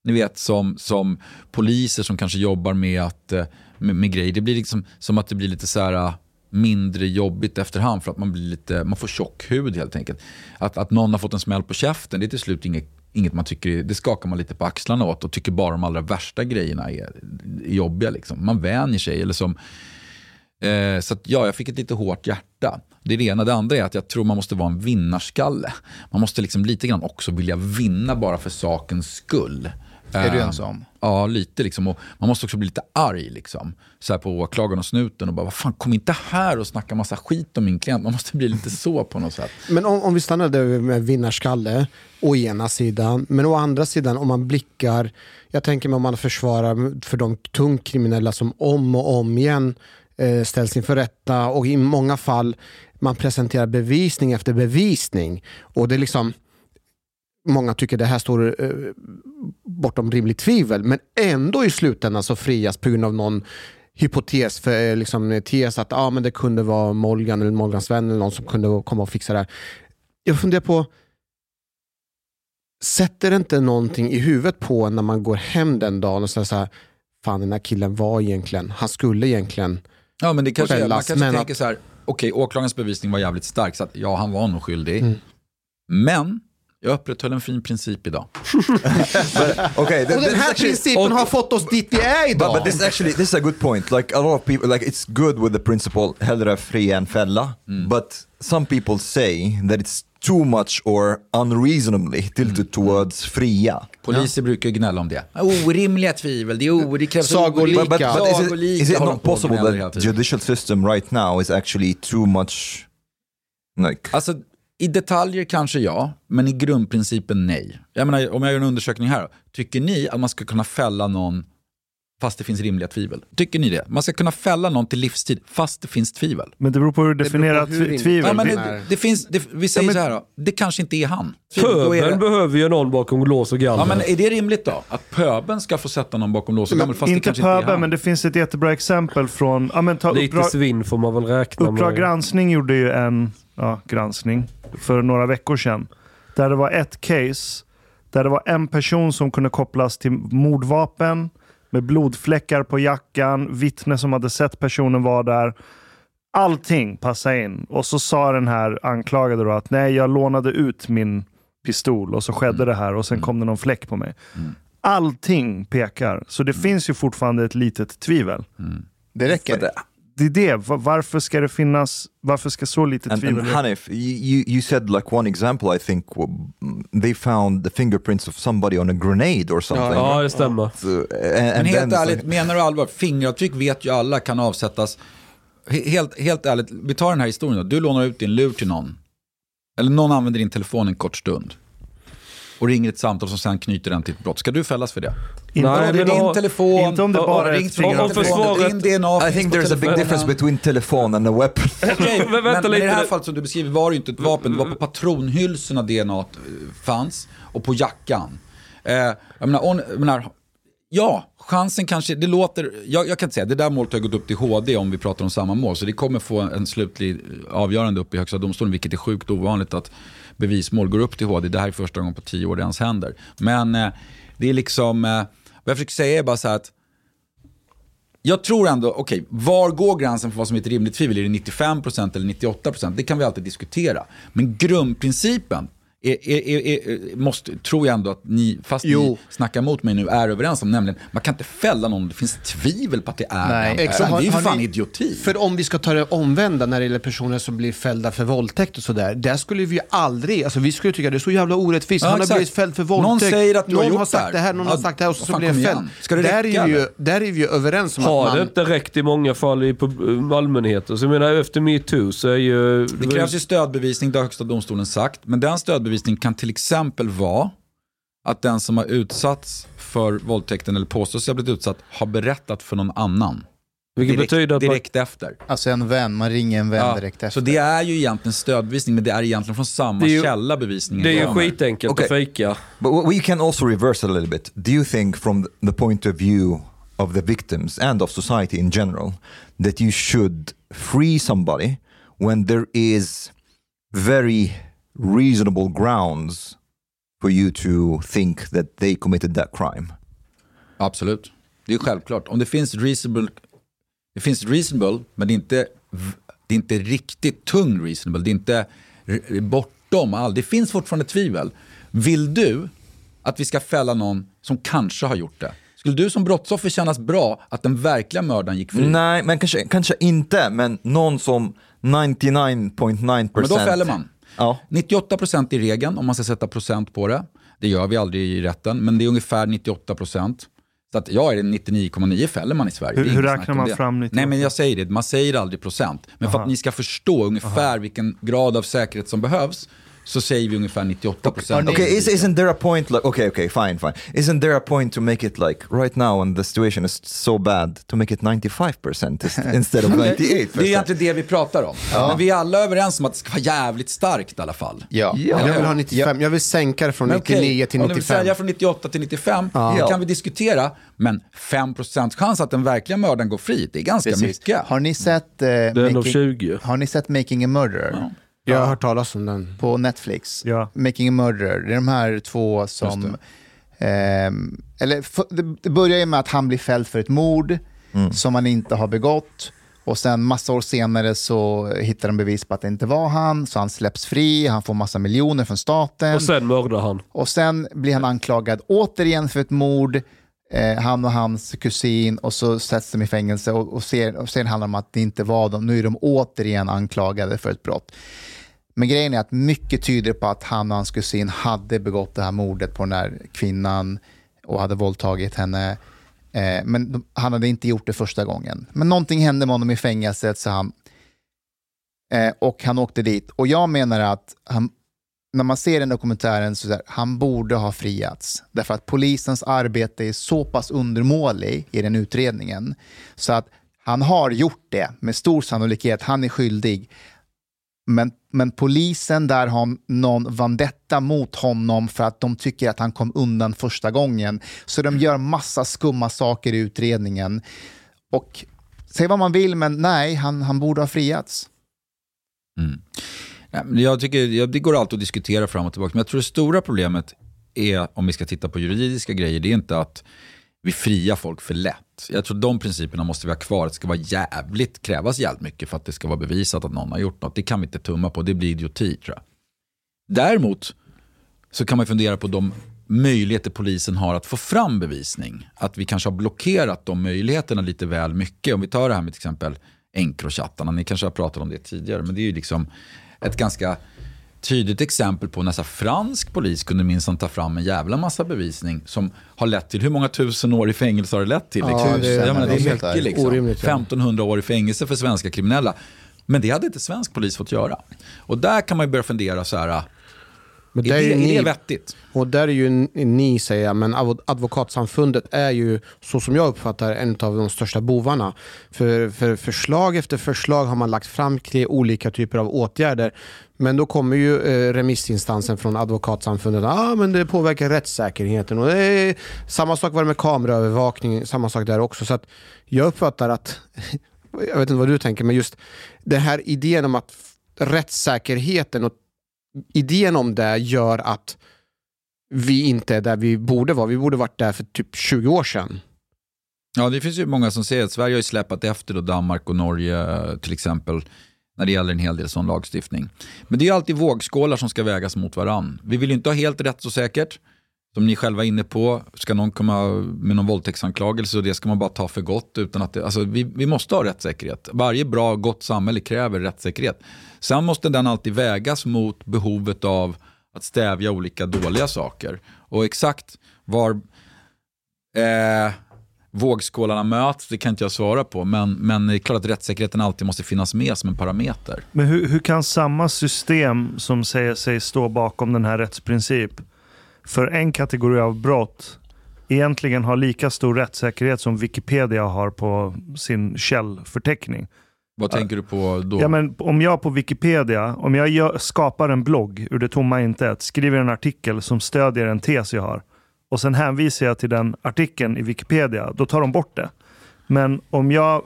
Ni vet som, som poliser som kanske jobbar med, att, eh, med, med grejer. Det blir liksom som att det blir lite så här, eh, mindre jobbigt efterhand för att man, blir lite, man får tjock hud helt enkelt. Att, att någon har fått en smäll på käften, det är till slut inget, inget man tycker, det skakar man lite på axlarna åt och tycker bara de allra värsta grejerna är, är jobbiga. Liksom. Man vänjer sig. Eller som, eh, så att, ja, jag fick ett lite hårt hjärta. Det är det ena. Det andra är att jag tror man måste vara en vinnarskalle. Man måste liksom lite grann också vilja vinna bara för sakens skull. Är du Eh, en sån? Ja, lite liksom. Och man måste också bli lite arg liksom. Så här på åklagaren och snuten och bara, vad fan, kom inte här och snacka massa skit om min klient. Man måste bli lite så på något sätt. Men om, om vi stannar där med vinnarskalle, å ena sidan, men å andra sidan om man blickar, jag tänker mig om man försvarar för de tungt kriminella som om och om igen eh, ställs inför rätta och i många fall man presenterar bevisning efter bevisning. Och det är liksom Många tycker det här står eh, bortom rimligt tvivel, men ändå i slutändan så frias på grund av någon hypotes, för, eh, liksom, tes att ah, men det kunde vara Molgan eller Molgans vän eller någon som kunde komma och fixa det här. Jag funderar på, sätter det inte någonting i huvudet på när man går hem den dagen och säger så här, fan den här killen var egentligen, han skulle egentligen Ja, men det kanske, är- man kanske tänker att- så här, okej, åklagarens bevisning var jävligt stark, så att ja, han var nog skyldig. Mm. Men jag upprätthöll en fin princip idag. Okay, th- Och den här actually- principen har fått oss dit vi är But, idag. but this is actually this is a good point. Like a lot of people, like it's good with the principle hellre fria än fälla. But some people say that it's too much or unreasonably tilted towards fria. Poliser brukar ju gnälla om det. Orimliga tvivel, det, är det krävs Sagolika. But, but, but is it, is it not possible that judicial system right now is actually too much like Alltså, i detaljer kanske ja, men i grundprincipen nej. Jag menar, om jag gör en undersökning här, tycker ni att man ska kunna fälla någon fast det finns rimliga tvivel? Tycker ni det? Man ska kunna fälla någon till livstid fast det finns tvivel? Men det beror på hur du definierar tv- tvivel. Ja, men Det- det, det finns, det, vi säger men- så här då, det kanske inte är han. Pöbeln det, behöver ju någon bakom lås och galler. ja, men är det rimligt då? Att pöbeln ska få sätta någon bakom lås och gammel fast det inte kanske inte är han? men det finns ett jättebra exempel från... Ja, men ta Lite uppdrag, svinn får man väl räkna Uppdrag med. granskning gjorde ju en ja, granskning för några veckor sedan. Där det var ett case där det var en person som kunde kopplas till mordvapen med blodfläckar på jackan, vittne som hade sett personen var där. Allting passade in. Och så sa den här anklagade då att nej, jag lånade ut min pistol och så skedde det här och sen kom det någon fläck på mig. Allting pekar. Så det finns ju fortfarande ett litet tvivel. Det räcker. Det är det. Va- Varför ska det finnas, varför ska så lite And, tvivel and Hanif, you, you, said like one example, I think they found the fingerprints of somebody on a grenade or something. Ja, det stämmer. So, uh, and, Men and helt then it's ärligt, menar du allvar? Fingeravtryck vet ju alla kan avsättas. He- Helt, helt ärligt, vi tar den här historien då. Du lånar ut din lur till någon. Eller någon använder din telefon en kort stund. Och ringer ett samtal som sen knyter den till ett brott. Ska du fällas för det? Inte Nej, om det är din har- telefon. inte om det bara ett ringt från försvaret- Din DNA I think there's a big difference between telephone and a weapon. Okej, Men men, men i det här fallet som du beskriver var det ju inte ett vapen, det var på patronhylsorna DNA t- fanns och på jackan. Eh, jag menar, on, jag menar, ja, chansen kanske, det låter, jag, jag kan inte säga, det där målet har gått upp till HD om vi pratar om samma mål, så det kommer få en slutlig avgörande upp i högsta domstolen, vilket är sjukt ovanligt att bevismål går upp till HD. Det här är första gången på tio år det ens händer. Men eh, det är liksom, eh, vad jag försöker säga är bara så här att jag tror ändå, okej, var går gränsen för vad som är ett rimligt tvivel? Är det 95% eller 98%? Det kan vi alltid diskutera. Men grundprincipen är, är, är, måste, tror jag ändå att ni, fast Jo. ni snackar mot mig nu, är överens om. Nämligen, man kan inte fälla någon om det finns tvivel på att det är Nej, exakt. Det är ju Har- har fan ni- idioti. För om vi ska ta det omvända när det gäller personer som blir fällda för våldtäkt och sådär. Där skulle vi ju aldrig, alltså vi skulle tycka det är så jävla orättvist. Ja, Han har exakt. blivit fälld för Någon våldtäkt. säger att du har någon gjort har sagt det det här. någon Ja, har sagt det här och så, så blir kom fälld. Ska det där, räcka, är vi ju, eller? där är vi ju överens om Har att det man... inte räckt i många fall i allmänheten? Så jag menar, efter metoo så är ju... Det krävs ju stödbevisning, det har högsta domstolen sagt. Men den stödbevisningen kan till exempel vara att den som har utsatts för våldtäkten eller påstås ha blivit utsatt har berättat för någon annan. Vilket direkt, betyder att man, direkt efter. Alltså en vän, man ringer en vän Ja, direkt efter. Så det är ju egentligen stödbevisning, men det är egentligen från samma ju- källa bevisningen det är ju kommer. skitenkelt Okej. att fejka. But we can also reverse it a little bit. Do you think, from the point of view of the victims and of society in general, that you should free somebody when there is very reasonable grounds for you to think that they committed that crime? Absolut. Det är självklart. Om det finns reasonable, det finns reasonable, men det är inte, det är inte riktigt tung reasonable, det är inte bortom all. Det finns fortfarande tvivel. Vill du att vi ska fälla någon som kanske har gjort det? Skulle du som brottsoffer kännas bra att den verkliga mördaren gick fri? Nej, men kanske, kanske inte, men någon som 99.9% Men då fäller man. Ja. 98% är regeln om man ska sätta procent på det. Det gör vi aldrig i rätten, men det är ungefär 98%. Så att ja, är det 99,9 fäller man i Sverige. Hur- hur räknar man det. fram 98? Nej, men jag säger det, man säger aldrig procent. Men för Aha. att ni ska förstå ungefär vilken grad av säkerhet som behövs, så säger vi ungefär 98%. Okay, is, isn't there a point like okay, okay, fine, fine. Isn't there a point to make it like right now when the situation is so bad to make it 95% is- instead of 98%? Det är egentligen det vi pratar om. Men vi är alla överens om att det ska vara jävligt starkt i alla fall. Ja. Ja. Jag vill ha 95, jag vill sänka det från Men okej, 99 till Om du vill 95. sälja från 98 till 95, det Ja. kan vi diskutera. Men 5% chans att den verkliga mördaren går fri, det är ganska Precis. mycket. Har ni sett, eh, är en av making, 20. har ni sett Making a Murderer? Jag har hört talas om den. på Netflix. Ja. Making a Murderer. Det är de här två som... ehm, eller, det, det börjar ju med att han blir fälld för ett mord som han inte har begått. Och sen massa år senare så hittar de bevis på att det inte var han, så han släpps fri, han får massa miljoner från staten. Och sen mördar han. Och sen blir han anklagad återigen för ett mord, eh, han och hans kusin, och så sätts de i fängelse och, och, ser, och sen handlar det om att det inte var de, nu är de återigen anklagade för ett brott. Men grejen är att mycket tyder på att han och hans kusin hade begått det här mordet på den här kvinnan och hade våldtagit henne. Eh, men de, han hade inte gjort det första gången. Men någonting hände med honom i fängelset så han, eh, och han åkte dit. Och jag menar att han, när man ser den dokumentären så är det han borde ha friats. Därför att polisens arbete är så pass undermålig i den utredningen så att han har gjort det med stor sannolikhet. Han är skyldig. Men, men polisen där har någon vandetta mot honom för att de tycker att han kom undan första gången. Så de gör massa skumma saker i utredningen. Och säg vad man vill, men nej, han, han borde ha friats. Mm. Jag tycker, det går alltid att diskutera fram och tillbaka, men jag tror det stora problemet är, om vi ska titta på juridiska grejer, det är inte att vi friar folk för lätt. Jag tror de principerna måste vi ha kvar. Det ska vara jävligt, krävas jävligt mycket för att det ska vara bevisat att någon har gjort något. Det kan vi inte tumma på, det blir idioti tror jag. Däremot så kan man fundera på de möjligheter polisen har att få fram bevisning. Att vi kanske har blockerat de möjligheterna lite väl mycket. Om vi tar det här med till exempel Encrochattarna, ni kanske har pratat om det tidigare, men det är ju liksom ett ganska tydligt exempel på när så fransk polis kunde minsann ta fram en jävla massa bevisning som har lett till, hur många tusen år i fängelse har det lett till? Ja, Liksom? det- Jag menar, det är det mycket liksom. orimligt, ja. 1500 år i fängelse för svenska kriminella. Men det hade inte svensk polis fått göra. Och där kan man ju börja fundera så här, Men är det, är ju är ni- det vettigt? Och där är ju ni säger jag, men advo- advokatsamfundet är ju, så som jag uppfattar en av de största bovarna. För, för förslag efter förslag har man lagt fram kring olika typer av åtgärder. Men då kommer ju eh, remissinstansen från advokatsamfundet, ah, men det påverkar rättssäkerheten. Och är, samma sak var det med kameraövervakning, samma sak där också. Så att jag uppfattar att, jag vet inte vad du tänker, men just den här idén om att rättssäkerheten och idén om det gör att vi inte är där vi borde vara. Vi borde varit där för typ 20 år sedan. Ja, det finns ju många som säger att Sverige har ju släpat efter då Danmark och Norge till exempel när det gäller en hel del sån lagstiftning. Men det är ju alltid vågskålar som ska vägas mot varann. Vi vill ju inte ha helt rätt och säkert. Som ni själva är inne på, ska någon komma med någon våldtäktsanklagelse och det ska man bara ta för gott. Utan att det, alltså vi, vi måste ha rättssäkerhet. Varje bra, gott samhälle kräver rättssäkerhet. Sen måste den alltid vägas mot behovet av att stävja olika dåliga saker. Och exakt var eh, vågskålarna möts, det kan inte jag svara på. Men, men det är klart att rättssäkerheten alltid måste finnas med som en parameter. Men hur, hur kan samma system som säger sig stå bakom den här rättsprincip för en kategori av brott egentligen ha lika stor rättssäkerhet som Wikipedia har på sin källförteckning? Vad tänker du på då? Ja, men om jag på Wikipedia, om jag gör, skapar en blogg ur det tomma intet, skriver en artikel som stödjer en tes jag har och sen hänvisar jag till den artikeln i Wikipedia, då tar de bort det. Men om jag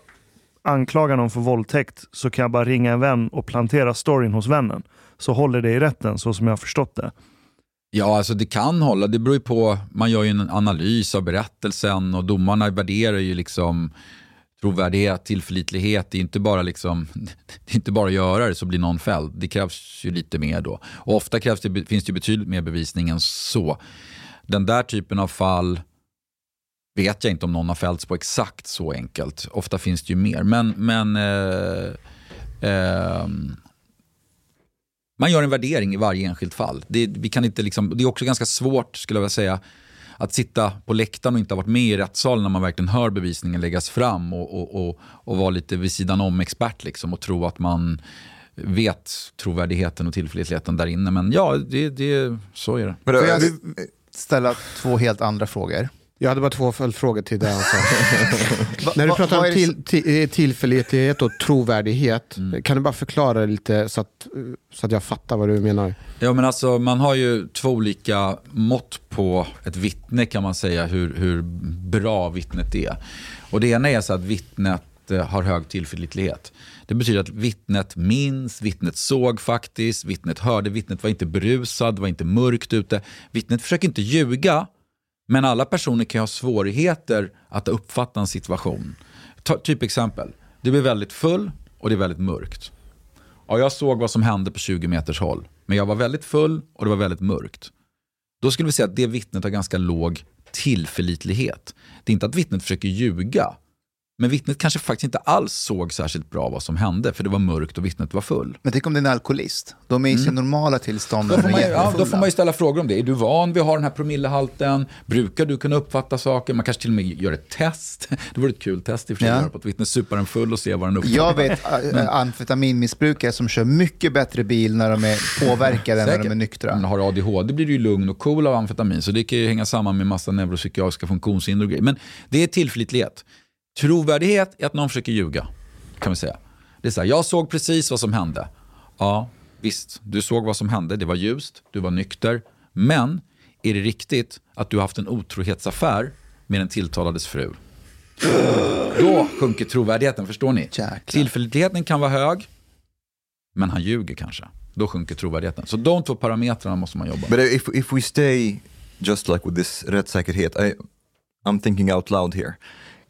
anklagar någon för våldtäkt så kan jag bara ringa en vän och plantera storyn hos vännen. Så håller det i rätten så som jag har förstått det. Ja, alltså det kan hålla. Det beror ju på, man gör ju en analys av berättelsen och domarna värderar ju liksom trovärdighet, tillförlitlighet, det är inte bara, liksom, det är inte bara att göra det så blir någon fälld. Det krävs ju lite mer då. Och ofta krävs det, finns det betydligt mer bevisning än så. Den där typen av fall vet jag inte om någon har fällts på exakt så enkelt. Ofta finns det ju mer. Men, men eh, eh, man gör en värdering i varje enskilt fall. Det, vi kan inte liksom, det är också ganska svårt, skulle jag vilja säga, att sitta på läktaren och inte ha varit med i rättssalen när man verkligen hör bevisningen läggas fram och, och, och, och vara lite vid sidan om expert liksom, och tro att man vet trovärdigheten och tillförlitligheten där inne. Men ja, det, det, så är det. Får jag ställa två helt andra frågor? Jag hade bara två följdfrågor till det han sa. När du pratar om till, till, eh, tillförlitlighet och trovärdighet, Mm. kan du bara förklara lite så att, så att jag fattar vad du menar? Ja, men alltså, man har ju två olika mått på ett vittne kan man säga, hur, hur bra vittnet är. Och det ena är så att vittnet eh, har hög tillförlitlighet. Det betyder att vittnet minns, vittnet såg faktiskt, vittnet hörde, vittnet var inte berusad, var inte mörkt ute. Vittnet försöker inte ljuga, men alla personer kan ha svårigheter att uppfatta en situation. Ta, typ exempel, du blir väldigt full och det är väldigt mörkt. Ja, jag såg vad som hände på 20 meters håll. Men jag var väldigt full och det var väldigt mörkt. Då skulle vi säga att det vittnet har ganska låg tillförlitlighet. Det är inte att vittnet försöker ljuga. Men vittnet kanske faktiskt inte alls såg särskilt bra vad som hände. För det var mörkt och vittnet var full. Men tänk om det är en alkoholist. De är i sin normala tillstånd. Mm. Då får, man, ju- ja, då får man ju ställa frågor om det. Är du van vid att ha den här promillehalten? Brukar du kunna uppfatta saker? Man kanske till och med gör ett test. Det vore ett kul test i och för sig, Ja. på ett vittne supar en full och se vad den uppfattar. Jag vet äh, amfetaminmissbrukare som kör mycket bättre bil när de är påverkade än när de är nyktra. Man har ADHD blir du ju lugn och cool av amfetamin. Så det kan ju hänga samman med massa neuropsykiatriska funktionshinder och grejer. Men det är tillförlitlighet. Trovärdighet är att någon försöker ljuga. Kan vi säga. Det är så här, jag såg precis vad som hände. Ja, visst, du såg vad som hände. Det var ljust, du var nykter. Men är det riktigt att du har haft en otrohetsaffär med den tilltalades fru? Då sjunker trovärdigheten, förstår ni? Jäklar. Tillförlitligheten kan vara hög, men han ljuger kanske. Då sjunker trovärdigheten. Så de två parametrarna måste man jobba med. But if if we stay just like with this rättssäkerhet, I, I'm thinking out loud here.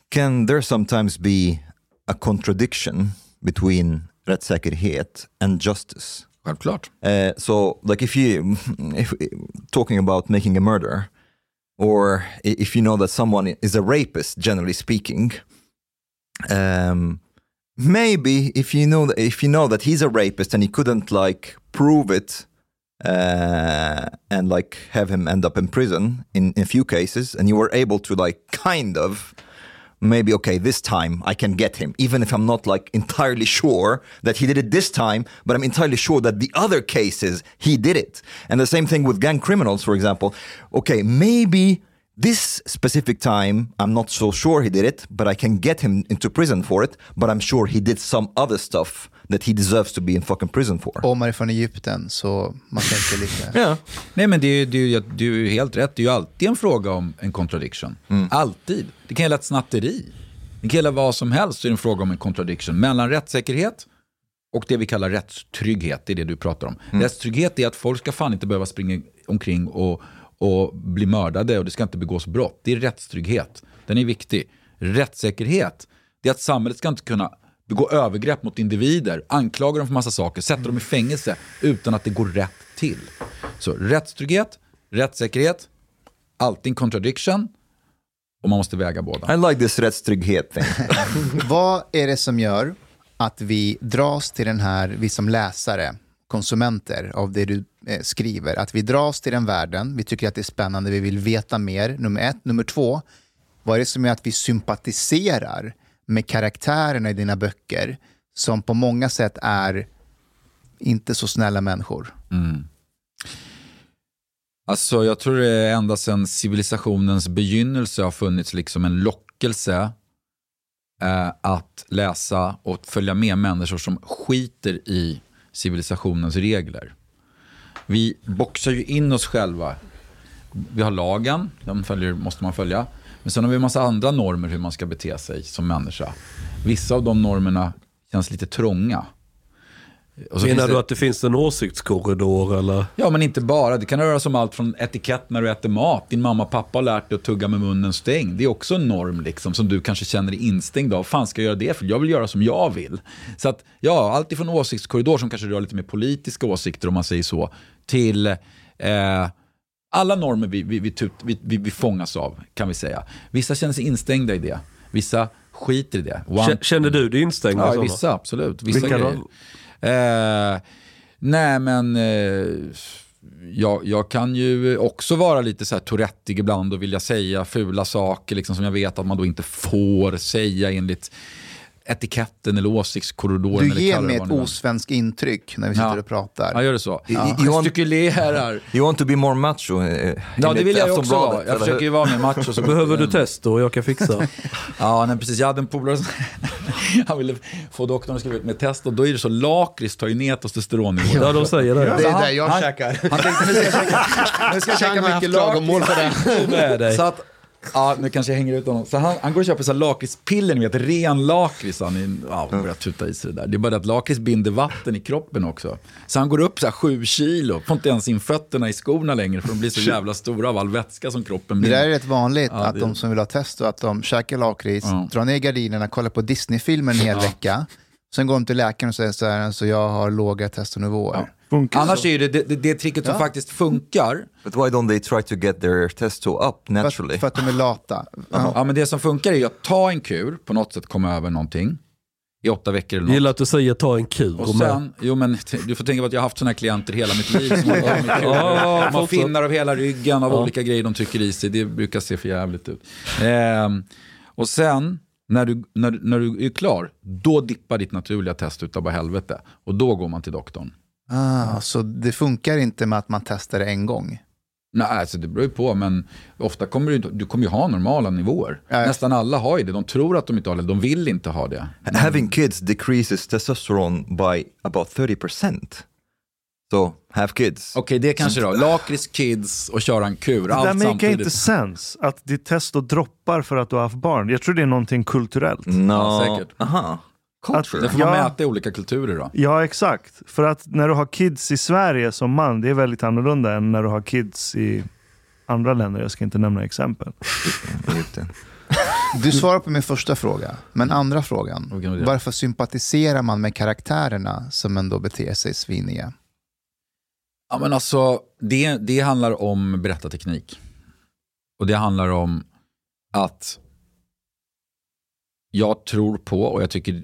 Can there sometimes be a contradiction between rättssäkerhet and justice? Självklart. Uh, so, like if you, if talking about making a murder, or if you know that someone is a rapist, generally speaking, um, maybe if you know that, if you know that he's a rapist and he couldn't like prove it, uh, and like have him end up in prison in, in a few cases, and you were able to like kind of maybe okay this time i can get him even if i'm not like entirely sure that he did it this time but i'm entirely sure that the other cases he did it. And the same thing with gang criminals for example. Okay maybe this specific time i'm not so sure he did it but i can get him into prison for it but i'm sure he did some other stuff that he deserves to be in fucking prison for Om man är från Egypten så man tänker lite... yeah Nej men det är, det är, ju- det är ju helt rätt. Det är ju alltid en fråga om en contradiction. Alltid. Det kan gälla ett snatteri. Det kan gälla vad som helst. Så är det en fråga om en contradiction. Mellan rättssäkerhet och det vi kallar rättstrygghet. Det är det du pratar om. Rättstrygghet är att folk ska fan inte behöva springa omkring och, och bli mördade och det ska inte begås brott. Det är rättstrygghet. Den är viktig. Rättssäkerhet, det är att samhället ska inte kunna begå övergrepp mot individer, anklaga dem för massa saker, sätta dem i fängelse utan att det går rätt till. Så rättstrygghet, rättssäkerhet, alltid en contradiction och man måste väga båda. i like this rättstrygghet thing Vad är det som gör att vi dras till den här, vi som läsare, konsumenter av det du eh, skriver, att vi dras till den världen, vi tycker att det är spännande, vi vill veta mer, nummer ett. Nummer två, vad är det som gör att vi sympatiserar med karaktärerna i dina böcker som på många sätt är inte så snälla människor? Mm. Alltså jag tror det är ända sedan civilisationens begynnelse har funnits liksom en lockelse eh, att läsa och följa med människor som skiter i civilisationens regler. Vi boxar ju in oss själva. Vi har lagen, den följer, måste man följa. Men sen har vi en massa andra normer hur man ska bete sig som människa. Vissa av de normerna känns lite trånga. Menar det- du att det finns en åsiktskorridor eller? Ja, men inte bara. Det kan röra sig om allt från etikett när du äter mat. Din mamma och pappa har lärt dig att tugga med munnen stängd. Det är också en norm liksom, som du kanske känner dig instängd av. Fan ska jag göra det för? Jag vill göra som jag vill. Så att, ja, allt ifrån åsiktskorridor som kanske rör lite mer politiska åsikter om man säger så, till eh, alla normer vi, vi, vi, tut, vi, vi, vi fångas av, kan vi säga. Vissa känner sig instängda i det. Vissa skiter i det. One, Känner du dig instängd? Ja, vissa absolut. Vissa Vilka. Eh, nej, men eh, jag, jag kan ju också vara lite så här tourettig ibland och vilja säga fula saker liksom, som jag vet att man då inte får säga enligt etiketten eller åsiktskorridoren. Du ger det mig ett osvenskt intryck när vi sitter Ja. och pratar. Ja, gör det så. Ja. Ja. Gestikulerar. You want to be more macho? eh, Ja, det vill jag också vara. Jag eller försöker ju vara mer macho. Så Behöver du test och jag kan fixa? Ja, nej, precis. Jag hade en polare som han ville få doktorn att skriva ut med test och då är det så lakrits tar ju ner testosteronnivån. Ja, de säger det. Det är där jag käkar. Han tänkte nu ska jag käka, mycket lakrits. det. Så att, ja, nu kanske jag hänger ut honom. Så han, han går och köper så lakritspiller, ni vet, ren lakrits. Han ja, börjar tuta i sig det där. Det är bara det att lakrits binder vatten i kroppen också. Så han går upp så här sju kilo, får inte ens in fötterna i skorna längre för de blir så jävla stora av all vätska som kroppen Det binder. där är rätt vanligt, Ja, att det- de som vill ha test att de käkar lakrits, Ja. drar ner gardinerna, kollar på Disney-filmer en hel vecka. Sen går de till läkaren och säger så här, så jag har låga testonivåer. Funkar Annars så. är det det, det, det tricket som Ja. faktiskt funkar. But why don't they try to get their testo up För naturally? att, för att de är lata. Ja. Ja, men det som funkar är att ta en kur, på något sätt komma över någonting. I åtta veckor eller något. Gillar att du säger ta en kur. Och sen, jo men t- du får tänka på att jag har haft sådana här klienter hela mitt liv. Som har. Ja, de har fortsätt. finnar av hela ryggen av Ja. olika grejer de trycker i sig. Det brukar se för jävligt ut. Ehm, och sen, när du, när, när du är klar, då dippar ditt naturliga test utav bara helvete. Och då går man till doktorn. Ah, så det funkar inte med att man testar det en gång? Nej, alltså det beror ju på, men ofta kommer du, du kommer ju ha normala nivåer. Ja. Nästan alla har ju det. De tror att de inte har det, de vill inte ha det. Having kids decreases testosterone by about 30%. So, have kids. Okej, det kanske då. Lakrits, kids och köra en kur. Det där Allt make samtidigt. inte sens. Att ditt testo droppar för att du har haft barn. Jag tror det är någonting kulturellt. No. Ja, säkert. Aha. Culture. Det får man Ja. mäta i olika kulturer då. Ja, exakt. För att när du har kids i Sverige som man, det är väldigt annorlunda än när du har kids i andra länder. Jag ska inte nämna exempel. Du svarar på min första fråga, men andra frågan. Varför sympatiserar man med karaktärerna som ändå beter sig sviniga? Ja, men alltså, det, det handlar om berättarteknik. Och det handlar om att jag tror på, och jag tycker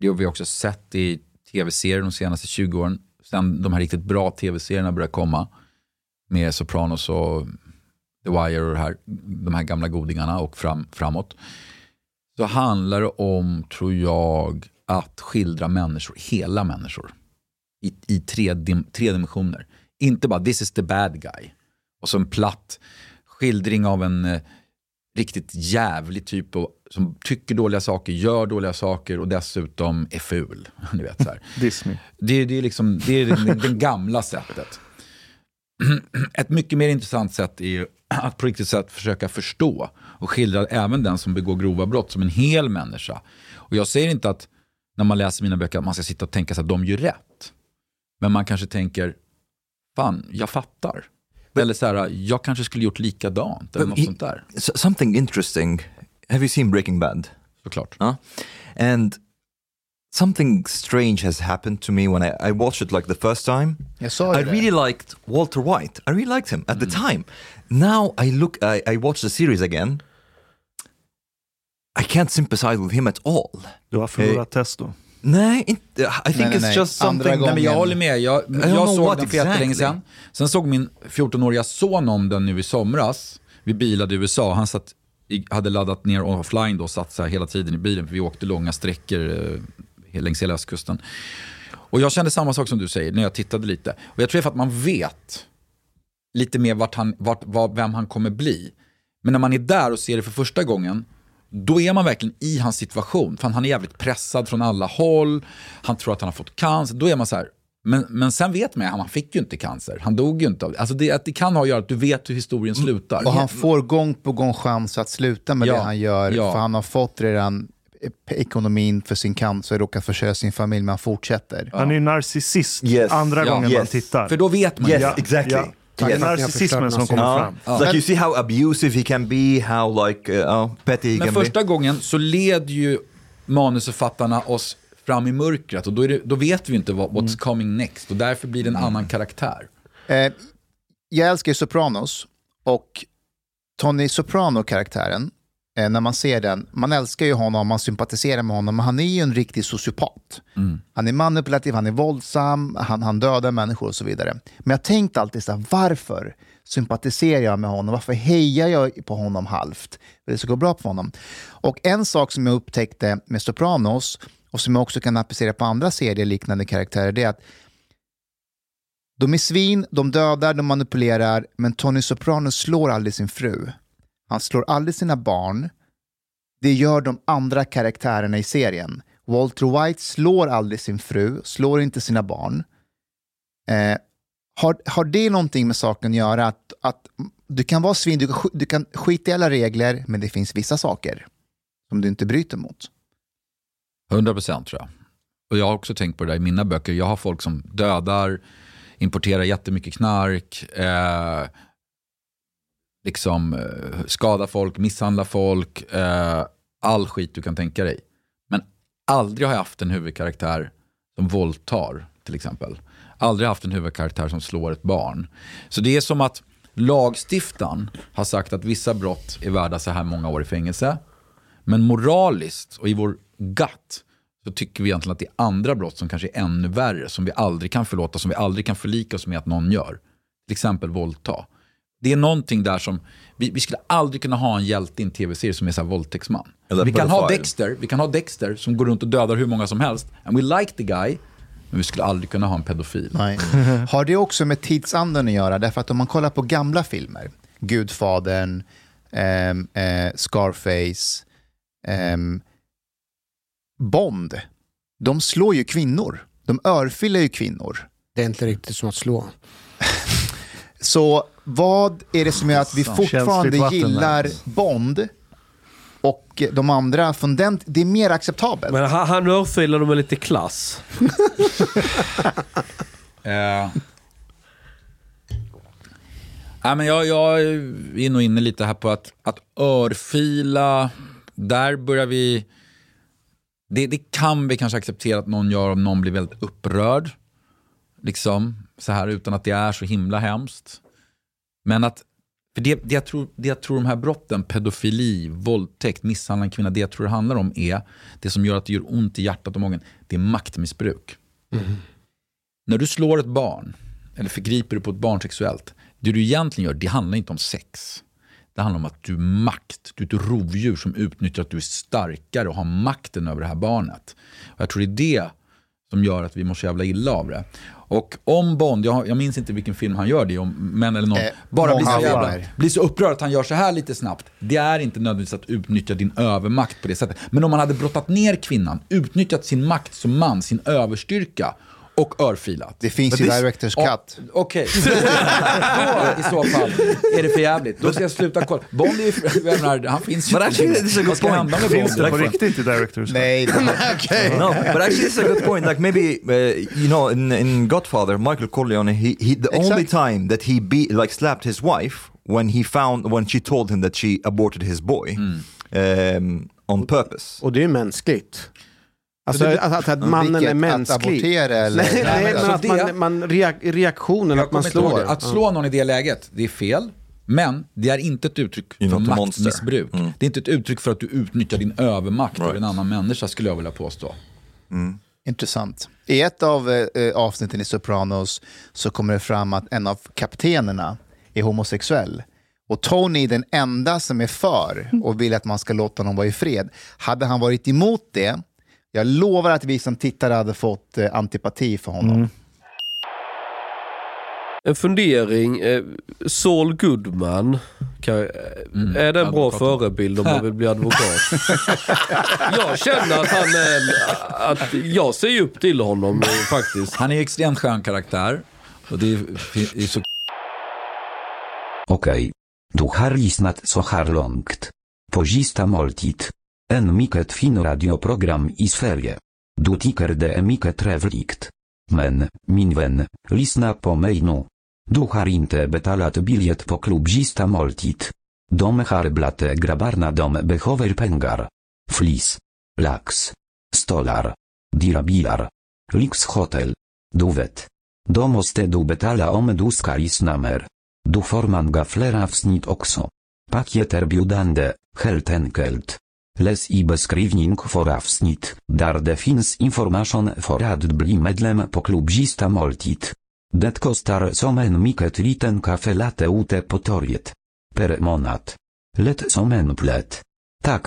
det har vi också sett i tv-serier de senaste 20 åren, sen de här riktigt bra tv-serierna började komma, med Sopranos och The Wire och det här, de här gamla godingarna och fram, framåt, så handlar det om, tror jag, att skildra människor, hela människor, i, i tre, dim, tre dimensioner. Inte bara this is the bad guy, och så en platt skildring av en eh, riktigt jävlig typ och, som tycker dåliga saker, gör dåliga saker och dessutom är ful. Ni vet, så här. Disney. Det, det är, liksom, det är det, det gamla sättet. Ett mycket mer intressant sätt är att på riktigt sätt försöka förstå och skildra även den som begår grova brott som en hel människa. Och jag säger inte att när man läser mina böcker att man ska sitta och tänka sig att de gör rätt. Men man kanske tänker, fan, jag fattar. Eller så här, jag kanske skulle gjort likadant. Eller But något he- sånt där. Something interesting. Have you seen Breaking Bad? Såklart. Huh? And something strange has happened to me when I, I watched it like the first time. Jag sa I det. really liked Walter White. I really liked him at the time. Now I look, I, I watch the series again. I can't sympathize with him at all. Du har förlorat testo. Nej, inte, I think nej, it's nej. just Andra something. Nej, men jag håller med. Jag, jag såg den för exactly. sedan. Sen såg min 14-åriga son om den nu i somras. Vi bilade i USA. Han satt, hade laddat ner offline då och satt så här hela tiden i bilen. För vi åkte långa sträckor eh, längs hela östkusten. Och jag kände samma sak som du säger när jag tittade lite. Och jag tror det är för att man vet lite mer vart han, vart, vem han kommer bli. Men när man är där och ser det för första gången, då är man verkligen i hans situation. För han är jävligt pressad från alla håll, han tror att han har fått cancer. Då är man så här, men, men sen vet man ju, han fick ju inte cancer. Han dog ju inte av det. Alltså det, att det kan ha att göra att du vet hur historien slutar. Och han får gång på gång chans att sluta med Ja, det han gör, ja. för han har fått redan ekonomin för sin cancer, råkar försörja sin familj, men han fortsätter. Han är ju narcissist Yes. andra Ja. gången man Yes. tittar. För då vet man. Yes, Ja, exactly. Ja. Det är Yes. narcissismen som kommer Ja. fram. It's like you see how abusive he can be, how like uh, uh, petty he Men can första be. gången så leder ju manusförfattarna oss fram i mörkret och då, är det, då vet vi inte vad, what's Mm. coming next och därför blir det en annan karaktär. Eh, jag älskar Sopranos och Tony Soprano-karaktären, eh, när man ser den, man älskar ju honom, man sympatiserar med honom, men han är ju en riktig sociopat. Han är manipulativ, han är våldsam, han, han dödar människor och så vidare. Men jag tänkte alltid så här, varför sympatiserar jag med honom? Varför hejar jag på honom halvt? För det ska gå bra på honom. Och en sak som jag upptäckte med Sopranos, och som jag också kan applicera på andra serier liknande karaktärer, det är att de är svin, de dödar, de manipulerar, men Tony Soprano slår aldrig sin fru. Han slår aldrig sina barn. Det gör de andra karaktärerna i serien. Walter White slår aldrig sin fru, slår inte sina barn. Eh, har, har det någonting med saken att göra? Att, att du kan vara svin, du kan, du kan skita i alla regler, men det finns vissa saker som du inte bryter mot. 100% tror jag. Och jag har också tänkt på det där i mina böcker. Jag har folk som dödar, importerar jättemycket knark, eh, liksom eh, skada folk, misshandla folk, eh, all skit du kan tänka dig. Men aldrig har jag haft en huvudkaraktär som våldtar till exempel. Aldrig haft en huvudkaraktär som slår ett barn. Så det är som att lagstiftaren har sagt att vissa brott är värda så här många år i fängelse. Men moraliskt och i vår gut så tycker vi egentligen att det är andra brott som kanske är ännu värre, som vi aldrig kan förlåta, som vi aldrig kan förlika oss med att någon gör. Till exempel våldta. Det är någonting där som, vi, vi skulle aldrig kunna ha en hjälte i en tv-serie som är så här våldtäktsman. Eller Vi kan, ha. Dexter, vi kan ha Dexter som går runt och dödar hur många som helst. And we like the guy, men vi skulle aldrig kunna ha en pedofil. Nej. Har det också med tidsandan att göra? Därför att om man kollar på gamla filmer, Gudfadern, ehm, eh, Scarface, ehm, Bond, de slår ju kvinnor. De örfilar ju kvinnor. Det är inte riktigt som att slå. Så vad är det som gör att vi Känsligt fortfarande vatten gillar Bond och de andra från den, det är mer acceptabelt. Men han, han örfilade med lite klass. Eh. Ja, men jag, jag är nog inne lite här på att, att örfila, där börjar vi... Det, det kan vi kanske acceptera att någon gör om någon blir väldigt upprörd. Liksom, så här utan att det är så himla hemskt. Men att, för det, det, jag tror, det jag tror de här brotten, pedofili, våldtäkt, misshandel av kvinna, det jag tror det handlar om är, det som gör att det gör ont i hjärtat och magen, det är maktmissbruk. När du slår ett barn, eller förgriper dig på ett barn sexuellt, det du egentligen gör, det handlar inte om sex. Det handlar om att du är makt, du är ett rovdjur som utnyttjar att du är starkare och har makten över det här barnet. Och jag tror det är det som gör att vi mår så jävla illa av det. Och om Bond, jag, jag minns inte vilken film han gör det om, men eller någon, Eh, bara blir så, jävla, blir så upprörd att han gör så här lite snabbt. Det är inte nödvändigtvis att utnyttja din övermakt på det sättet. Men om man hade brottat ner kvinnan, utnyttjat sin makt som man, sin överstyrka och örfilat. Det finns ju Directors Cut. Okej, i så fall är det för jävligt. Då ska jag sluta kolla. Bond är ju, jag menar, han finns ju But actually, this is a Vad good ska point. hända med Finns Bond? det på riktigt i Directors? Nej, det- No, but actually it's a good point. Like maybe uh, you know in, in Godfather, Michael Corleone, he, he the only Exact. time that he be like slapped his wife when he found when she told him that she aborted his boy um, on purpose. Och det är mänskligt. Alltså att, att, att mannen Vilket? är Att mänsklig. abortera eller? Nej, nej, men alltså att man, man reak, reaktionen Jag att man slår. Att slå någon i det läget, det är fel. Men det är inte ett uttryck för maktmissbruk. Det är inte ett uttryck för att du utnyttjar din övermakt över Right. en annan människa skulle jag vilja påstå. Intressant. I ett av eh, avsnitten i Sopranos så kommer det fram att en av kaptenerna är homosexuell. Och Tony är den enda som är för och vill att man ska låta honom vara i fred. Hade han varit emot det, jag lovar att vi som tittare hade fått eh, antipati för honom. En fundering. Eh, Saul Goodman. Kan, eh, är det en bra förebild om man vill bli advokat? jag känner att han är att Jag ser upp till honom eh, faktiskt. Han är extremt skön karaktär. Och det är, är så Okej. Du har lyssnat så här långt. På sista måltid. En mycket fin radioprogram i Sverige. Du tycker det är mycket trevligt. Men, min vän, lyssna på mig nu. Du har inte betalat biljett på klubbista måltid. De har blate grabbarna de behöver pengar. Flis. Lax. Stolar. Dirabilar. Lyxhotel. Du vet. Då måste du betala om du ska lyssna mer. Du får många fler avsnitt också. Paket erbjudande, helt enkelt. Läs i beskrivning för avsnitt, där det finns information för att bli medlem på klubbista måltid. Det kostar som en mycket liten kaffe latte ute på torget. Per månad. Lätt som en plätt. Tack,